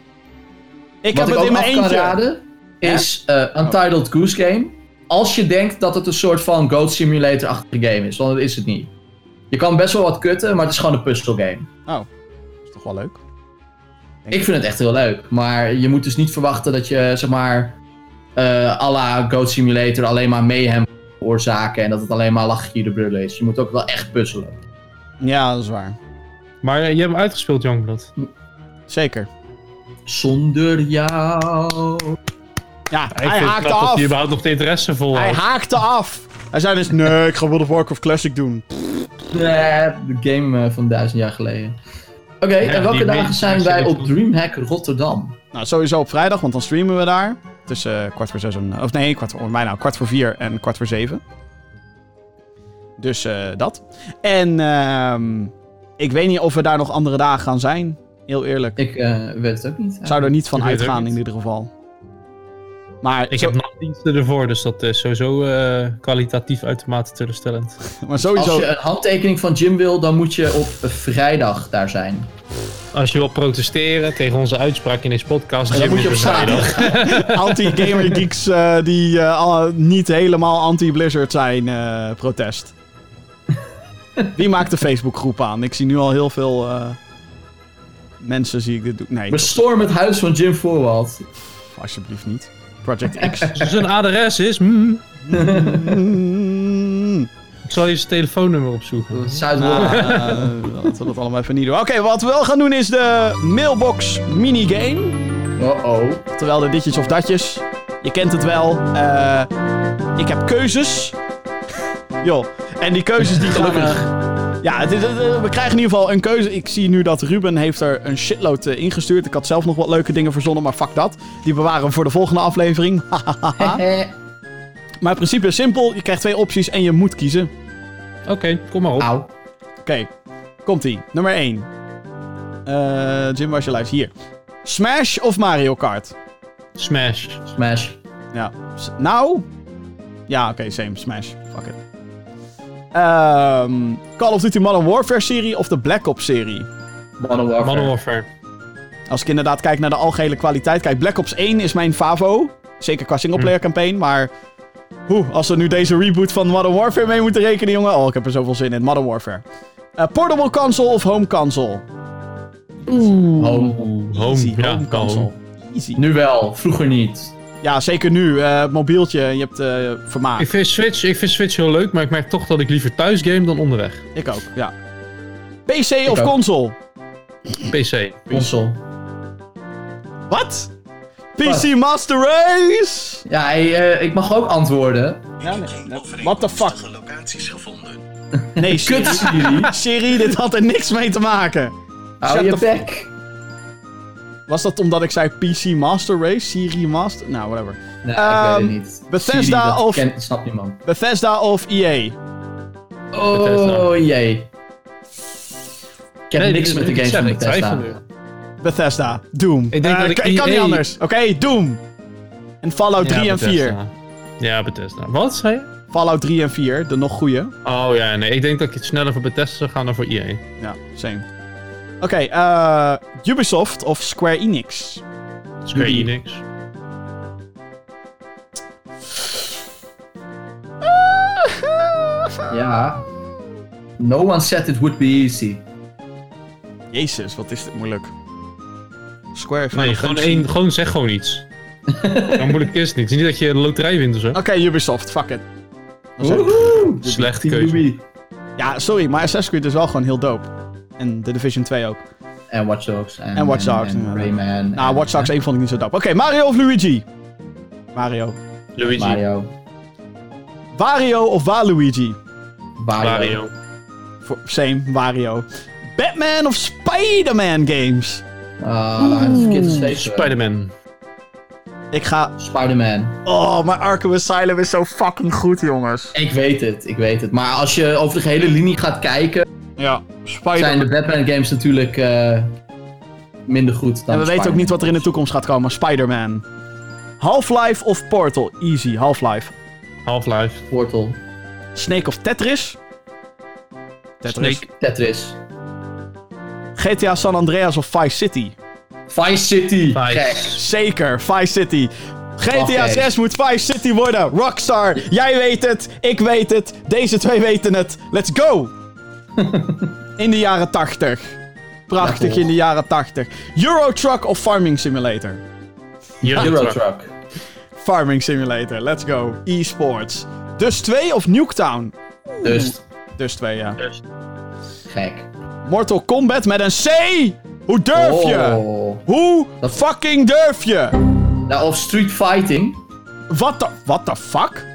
Ik Wat heb ik het in mijn af kan eentje. raden, is eh, Untitled Goose Game. Als je denkt dat het een soort van Goat Simulator-achtige game is, want dat is het niet. Je kan best wel wat kutten, maar het is gewoon een puzzle game. Oh, is toch wel leuk. Ik vind het echt heel leuk, maar je moet dus niet verwachten dat je, zeg maar, eh à la Goat Simulator alleen maar mayhem veroorzaken en dat het alleen maar lachje de brullen is. Je moet ook wel echt puzzelen. Ja, dat is waar. Maar eh, je hebt hem uitgespeeld, Youngblood. Zeker. Zonder jou. Ja, Ik hij haakte dat af. hij überhaupt nog de interesse vol Hij had. haakte af. Hij zei dus, nee, ik ga World of Warcraft Classic doen. Nee, de game eh, van duizend jaar geleden. Oké, en welke dagen zijn wij op. Dreamhack Rotterdam? Nou, sowieso op vrijdag, want dan streamen we daar. Tussen eh, kwart voor zes en... Of nee, kwart voor, mij nou, kwart voor vier en kwart voor zeven. Dus eh, dat. En ehm, ik weet niet of we daar nog andere dagen gaan zijn. Heel eerlijk. Ik eh, weet het ook niet. zou er niet van uitgaan niet. in ieder geval. Maar, Ik zo- heb nachtdiensten ervoor, dus dat is sowieso eh, kwalitatief uitermate teleurstellend. (laughs) maar sowieso... Als je een handtekening van Jim wil, dan moet je op vrijdag daar zijn. Als je wil protesteren tegen onze uitspraak in deze podcast, dan moet je op er (laughs) anti-gamer geeks eh, die eh, niet helemaal anti-Blizzard zijn, eh, protest. Wie maakt de Facebookgroep aan? Ik zie nu al heel veel eh, mensen zie ik dit doen. Nee, Bestorm het huis van Jim Voorwald. alsjeblieft niet. Project X. (laughs) Een adres is... mm, Mm. (laughs) ik zal je zijn telefoonnummer opzoeken. Zuid-Holland. Ah, laten we dat allemaal even niet doen. Oké, wat we wel gaan doen is de mailbox minigame. Oh-oh. Terwijl de ditjes of datjes. Je kent het wel. Eh, ik heb keuzes. (laughs) Joh. En die keuzes die gaan... Gelukkig. ja, het is- we krijgen in ieder geval een keuze. Ik zie nu dat Ruben heeft er een shitload eh, ingestuurd. Ik had zelf nog wat leuke dingen verzonnen, maar fuck dat. Die bewaren we voor de volgende aflevering. (laughs) (laughs) maar in principe is simpel. Je krijgt twee opties en je moet kiezen. Oké, kom maar op. Oké, komt-ie. Nummer 1. Eh Jim, waar is je lijst? Hier. Smash of Mario Kart? Smash. Smash. Ja. Nou? Ja, oké, same. Smash. Fuck it. Ehm, Call of Duty Modern Warfare serie of de Black Ops serie? Modern Warfare. Modern Warfare. Als ik inderdaad kijk naar de algehele kwaliteit. Kijk, Black Ops 1 is mijn favo. Zeker qua singleplayer campaign, maar... Hoe, als we nu deze reboot van Modern Warfare mee moeten rekenen, jongen. Oh, ik heb er zoveel zin in. Modern Warfare. Eh, portable console of home console? Home. Home, Easy, ja, home console. home. Easy. Nu wel, vroeger niet. Ja, zeker nu. Eh, mobieltje, je hebt eh vermaak. Ik vind, Switch, ik vind Switch heel leuk, maar ik merk toch dat ik liever thuis game dan onderweg. Ik ook, ja. PC of ook. console? PC. Console. Wat? PC Master Race? Ja, hey, eh, ik mag ook antwoorden. Ja, nee. What the fuck? locaties gevonden. Nee, Siri. (laughs) Kut Siri. Siri, dit had er niks mee te maken. Hou Shut je the f- bek. Was dat omdat ik zei PC Master Race? Siri Master? Nou, whatever. Nee, Ehm, ik weet het niet. Bethesda Siri, dat of- Kent, snapt niemand. Bethesda of EA? Oh jee. Ik heb Nee, niks dit- met de dit games van zeg ik, Bethesda. twijfel nu. Bethesda. Doom. Ik denk Eh, dat ik ik kan niet EA anders. Oké, Doom. En Fallout 3 Ja, en 4. Bethesda. Ja, Bethesda. Wat zei je? Fallout 3 en 4, de nog goeie. Oh ja, nee. Ik denk dat ik het sneller voor Bethesda zou gaan dan voor EA. Ja, same. Oké, eh, Ubisoft of Square Enix? Square Ubi. Enix. (laughs) Ja. No one said it would be easy. Jezus, wat is dit moeilijk. Square heeft Nee, gewoon, één, gewoon zeg gewoon iets. Zo moeilijk is het niet. Het is niet dat je een loterij wint of zo. Oké, Ubisoft, fuck it. Woehoe! Slechte keuze. Ja, sorry, maar Assassin's Creed is wel gewoon heel dope. En The Division 2 ook. En Watch Dogs. En, En Watch Dogs, En, inderdaad. Rayman. Nou, en, Watch Dogs 1 vond ik niet zo dope. Oké, Mario of Luigi? Mario. Luigi. Mario. Wario of Waluigi? Wario. Mario. Voor- Same, Wario. Batman of Spider-Man games? Ah, steek. Spider-Man. Ik ga... Spider-Man. Oh, maar Arkham Asylum is zo fucking goed, jongens. Ik weet het, ik weet het. Maar als je over de gehele linie gaat kijken, Ja, zijn de Spider-Man. Batman games natuurlijk eh, minder goed dan En we weten ook niet wat er in de toekomst gaat komen. Spider-Man. Half-Life of Portal? Easy, Half-Life. Half-Life. Portal. Snake of Tetris? Tetris. Snake. Tetris. GTA San Andreas of Vice City? Vice City. Vice. Gek. Zeker, Vice City. GTA Oké. 6 moet Vice City worden. Rockstar, jij weet het, ik weet het, deze twee weten het. Let's go! (laughs) in de jaren 80. Prachtig Ja, in de jaren 80. Euro Truck of Farming Simulator? Euro Euro Truck. Truck. Farming Simulator, let's go. E-sports. Dus 2 of Nuketown? Dus, Dus 2, ja. gek. Mortal Kombat met een C! Hoe durf je? Oh. Hoe Dat- fucking durf je? Nou, of Street Fighting. What the, what the fuck?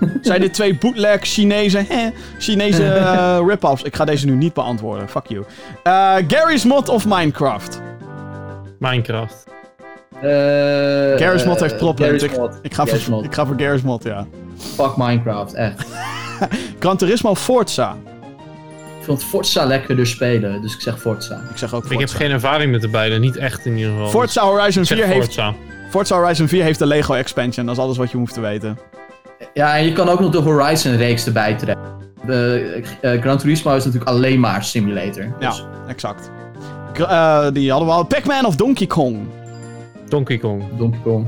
(laughs) Zijn dit twee bootleg Chinese, hè, Chinese (laughs) eh, rip-offs? Ik ga deze nu niet beantwoorden. Fuck you. Eh, Gary's Mod of Minecraft? Minecraft. Eh, Gary's Mod heeft problemen. Garry's Ik, ga Garry's voor, Mod. ik ga voor Gary's Mod, ja. Fuck Minecraft, echt. (laughs) Gran Turismo Forza? Ik vond Forza lekkerder spelen, dus ik zeg Forza. Ik zeg ook Ik heb Forza. geen ervaring met de beide. Niet echt in ieder geval. Forza Horizon Ik zeg 4 heeft, Forza. Forza Horizon 4 heeft de Lego expansion. Dat is alles wat je hoeft te weten. Ja, en je kan ook nog de Horizon-reeks erbij trekken. De, eh, Gran Turismo is natuurlijk alleen maar simulator. Ja, Dus exact. Gra- eh, die hadden we al. Pac-Man of Donkey Kong? Donkey Kong. Donkey Kong.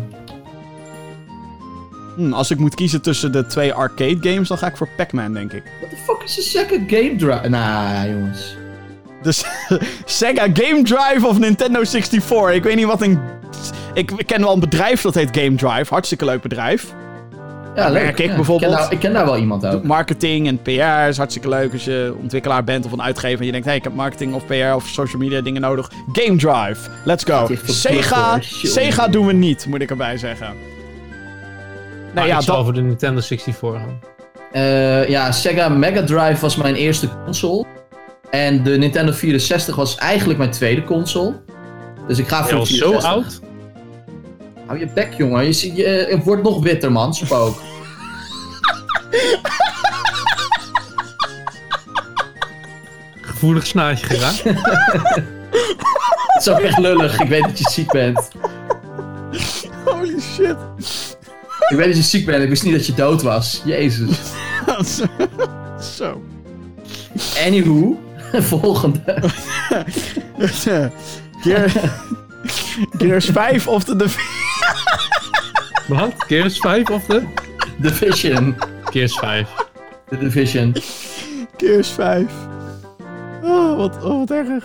Hm, als ik moet kiezen tussen de twee arcade games, dan ga ik voor Pac-Man, denk ik. What the fuck is een second game drive? Nou, jongens. Dus (laughs) Sega Game Drive of Nintendo 64. Ik weet niet wat een. Ik ken wel een bedrijf dat heet Game Drive. Hartstikke leuk bedrijf. Ja, leuk. ik Ja, bijvoorbeeld. Ik ken, daar, ik ken daar wel iemand ook. Marketing en PR is hartstikke leuk als je ontwikkelaar bent of een uitgever. En je denkt, hé, ik heb marketing of PR of social media dingen nodig. Game Drive. Let's go. Sega. Sega doen we niet, moet ik erbij zeggen. Maar Nee, ja, ik zal dat, voor de Nintendo 64 gaan. Eh, ja, Sega Mega Drive was mijn eerste console. En de Nintendo 64 was eigenlijk mijn tweede console. Dus ik ga Je voor de was zo 64. oud? Hou je bek, jongen. Je, ziet- je, je wordt nog witter, man. Spook. (laughs) Gevoelig snaadje geraakt. (laughs) Het is ook echt lullig. Ik weet dat je ziek bent. holy shit. Ik weet dat je ziek bent. Ik wist niet dat je dood was. Jezus. (laughs) Zo. Anywho. (laughs) Volgende. Gear, Gears 5 of de... de Wat? Gears 5 of de? Division. Gears 5. The Division. Gears 5. Oh, wat, oh, wat erg.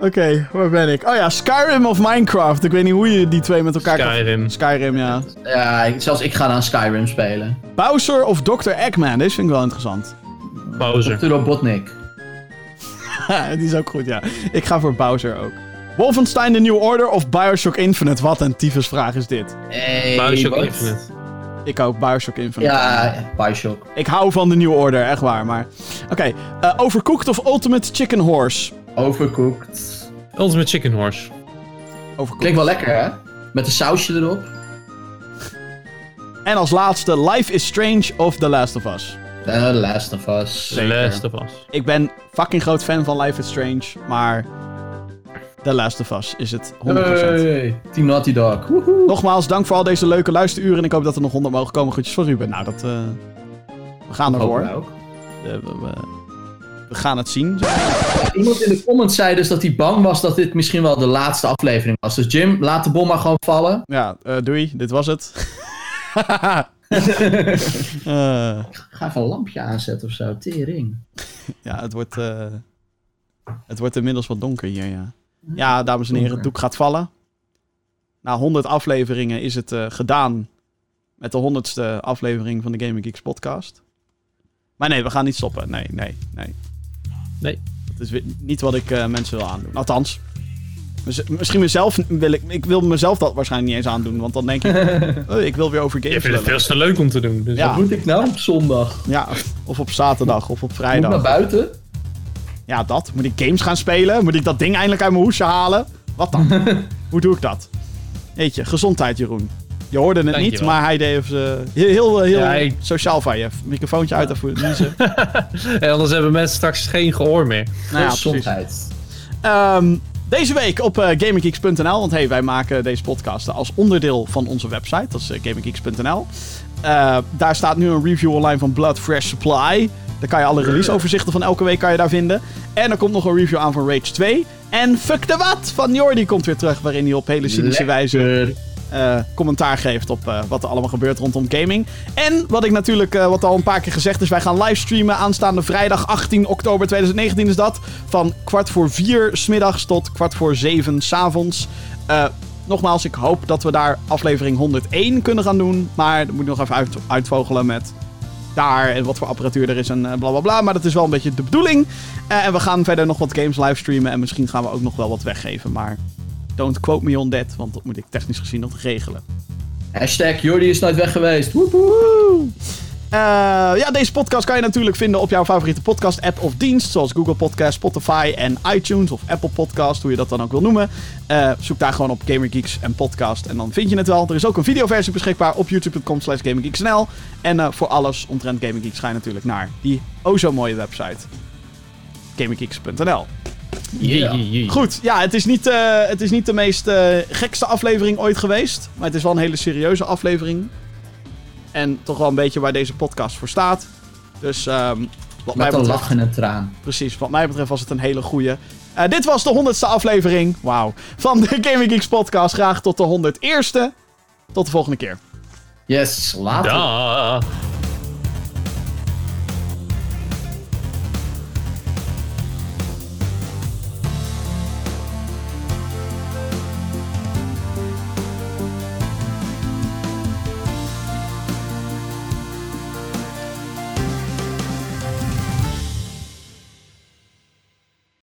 Oké, waar ben ik? Oh ja, Skyrim of Minecraft. Ik weet niet hoe je die twee met elkaar kan... Skyrim. Skyrim, ja. Ja, zelfs ik ga dan Skyrim spelen. Bowser of Dr. Eggman? Deze vind ik wel interessant. Bowser. Dr. Robotnik. (laughs) die is ook goed, ja. Ik ga voor Bowser ook. Wolfenstein The New Order of Bioshock Infinite? Wat een tyfusvraag is dit. Hey, Bioshock wat? Infinite. Ik ook, Bioshock Infinite. Ja, Bioshock. Ik hou van de New Order, echt waar, maar... Oké, eh, Overcooked of Ultimate Chicken Horse? Overcooked. Ultimate Chicken Horse. Overcooked. Klinkt wel lekker, hè? Met een sausje erop. En als laatste, Life is Strange of The Last of Us. The Last of Us. The. Last of Us. Ik ben fucking groot fan van Life is Strange, maar The Last of Us is het 100%. Hey, Team Naughty Dog. Woehoe. Nogmaals, dank voor al deze leuke luisteruren en ik hoop dat er nog 100 mogen komen. Groetjes van Ruben. Nou, dat... eh, we gaan ervoor. ook. Eh, we, we- we gaan het zien. Iemand in de comments zei dus dat hij bang was dat dit misschien wel de laatste aflevering was. Dus Jim, laat de bom maar gewoon vallen. Ja, eh, doei. Dit was het. (laughs) Eh, Ga even een lampje aanzetten of zo. Tering. ja, het wordt... eh, Het wordt inmiddels wat donker hier, ja. Ja, dames en heren, het doek gaat vallen. Na 100 afleveringen is het gedaan met de 100ste aflevering van de Gaming Geeks podcast. Maar nee, we gaan niet stoppen. Nee, nee, nee. Nee. Dat is niet wat ik eh, mensen wil aandoen. Althans, misschien mezelf wil ik... Ik wil mezelf dat waarschijnlijk niet eens aandoen, want dan denk ik... (laughs) oh, ik wil weer over Je games vindt het lullen. veel te leuk om te doen. Dus Ja. Wat moet ik nou op zondag? Ja, of op zaterdag, of op Moet ik vrijdag. naar buiten? Ja, dat. Moet ik games gaan spelen? Moet ik dat ding eindelijk uit mijn hoesje halen? Wat dan? (laughs) Hoe doe ik dat? Jeetje, gezondheid Jeroen. Je hoorde het niet, maar hij deed even, eh, heel, heel, heel Ja, ik- sociaal van je. Microfoontje uit. En (laughs) anders hebben mensen straks geen gehoor meer. nou ja. Gezondheid. Ehm, deze week op gaminggeeks.nl, want hey, wij maken deze podcast als onderdeel van onze website, dat is gaminggeeks.nl. Eh, daar staat nu een review online van Blood Fresh Supply. Daar kan je alle releaseoverzichten van elke week kan je daar vinden. En er komt nog een review aan van Rage 2. En Fuck the What van Jordi komt weer terug, waarin hij op hele cynische wijze Eh, commentaar geeft op eh, wat er allemaal gebeurt rondom gaming. En wat ik natuurlijk, eh, wat al een paar keer gezegd is, wij gaan livestreamen aanstaande vrijdag 18 oktober 2019 is dat. Van kwart voor vier smiddags tot kwart voor zeven s'avonds. Nogmaals, ik hoop dat we daar aflevering 101 kunnen gaan doen. Maar dat moet ik nog even uit, uitvogelen met daar en wat voor apparatuur er is en eh, bla bla. Maar dat is wel een beetje de bedoeling. En we gaan verder nog wat games livestreamen en misschien gaan we ook nog wel wat weggeven. Maar don't quote me on that, want dat moet ik technisch gezien nog regelen. Hashtag Jordi is nooit weg geweest. Eh, ja, deze podcast kan je natuurlijk vinden op jouw favoriete podcast-app of dienst. Zoals Google Podcast, Spotify en iTunes of Apple Podcast, hoe je dat dan ook wil noemen. Eh, zoek daar gewoon op Gamer Geeks en podcast en dan vind je het wel. Er is ook een videoversie beschikbaar op youtube.com slash. En eh, voor alles omtrent Gaming Geeks ga je natuurlijk naar die o zo mooie website. GamingGeeks.nl Yeah. Jee, jee, jee. Goed, ja, het is niet, eh, het is niet de meest eh, gekste aflevering ooit geweest. Maar het is wel een hele serieuze aflevering. En toch wel een beetje waar deze podcast voor staat. Dus ehm, wat mij Met een betreft, lach en een traan. precies, wat mij betreft was het een hele goeie. Eh, dit was de honderdste aflevering, wauw, van de Gaming Geeks podcast. Graag tot de 101ste. Tot de volgende keer. Yes, later. Da.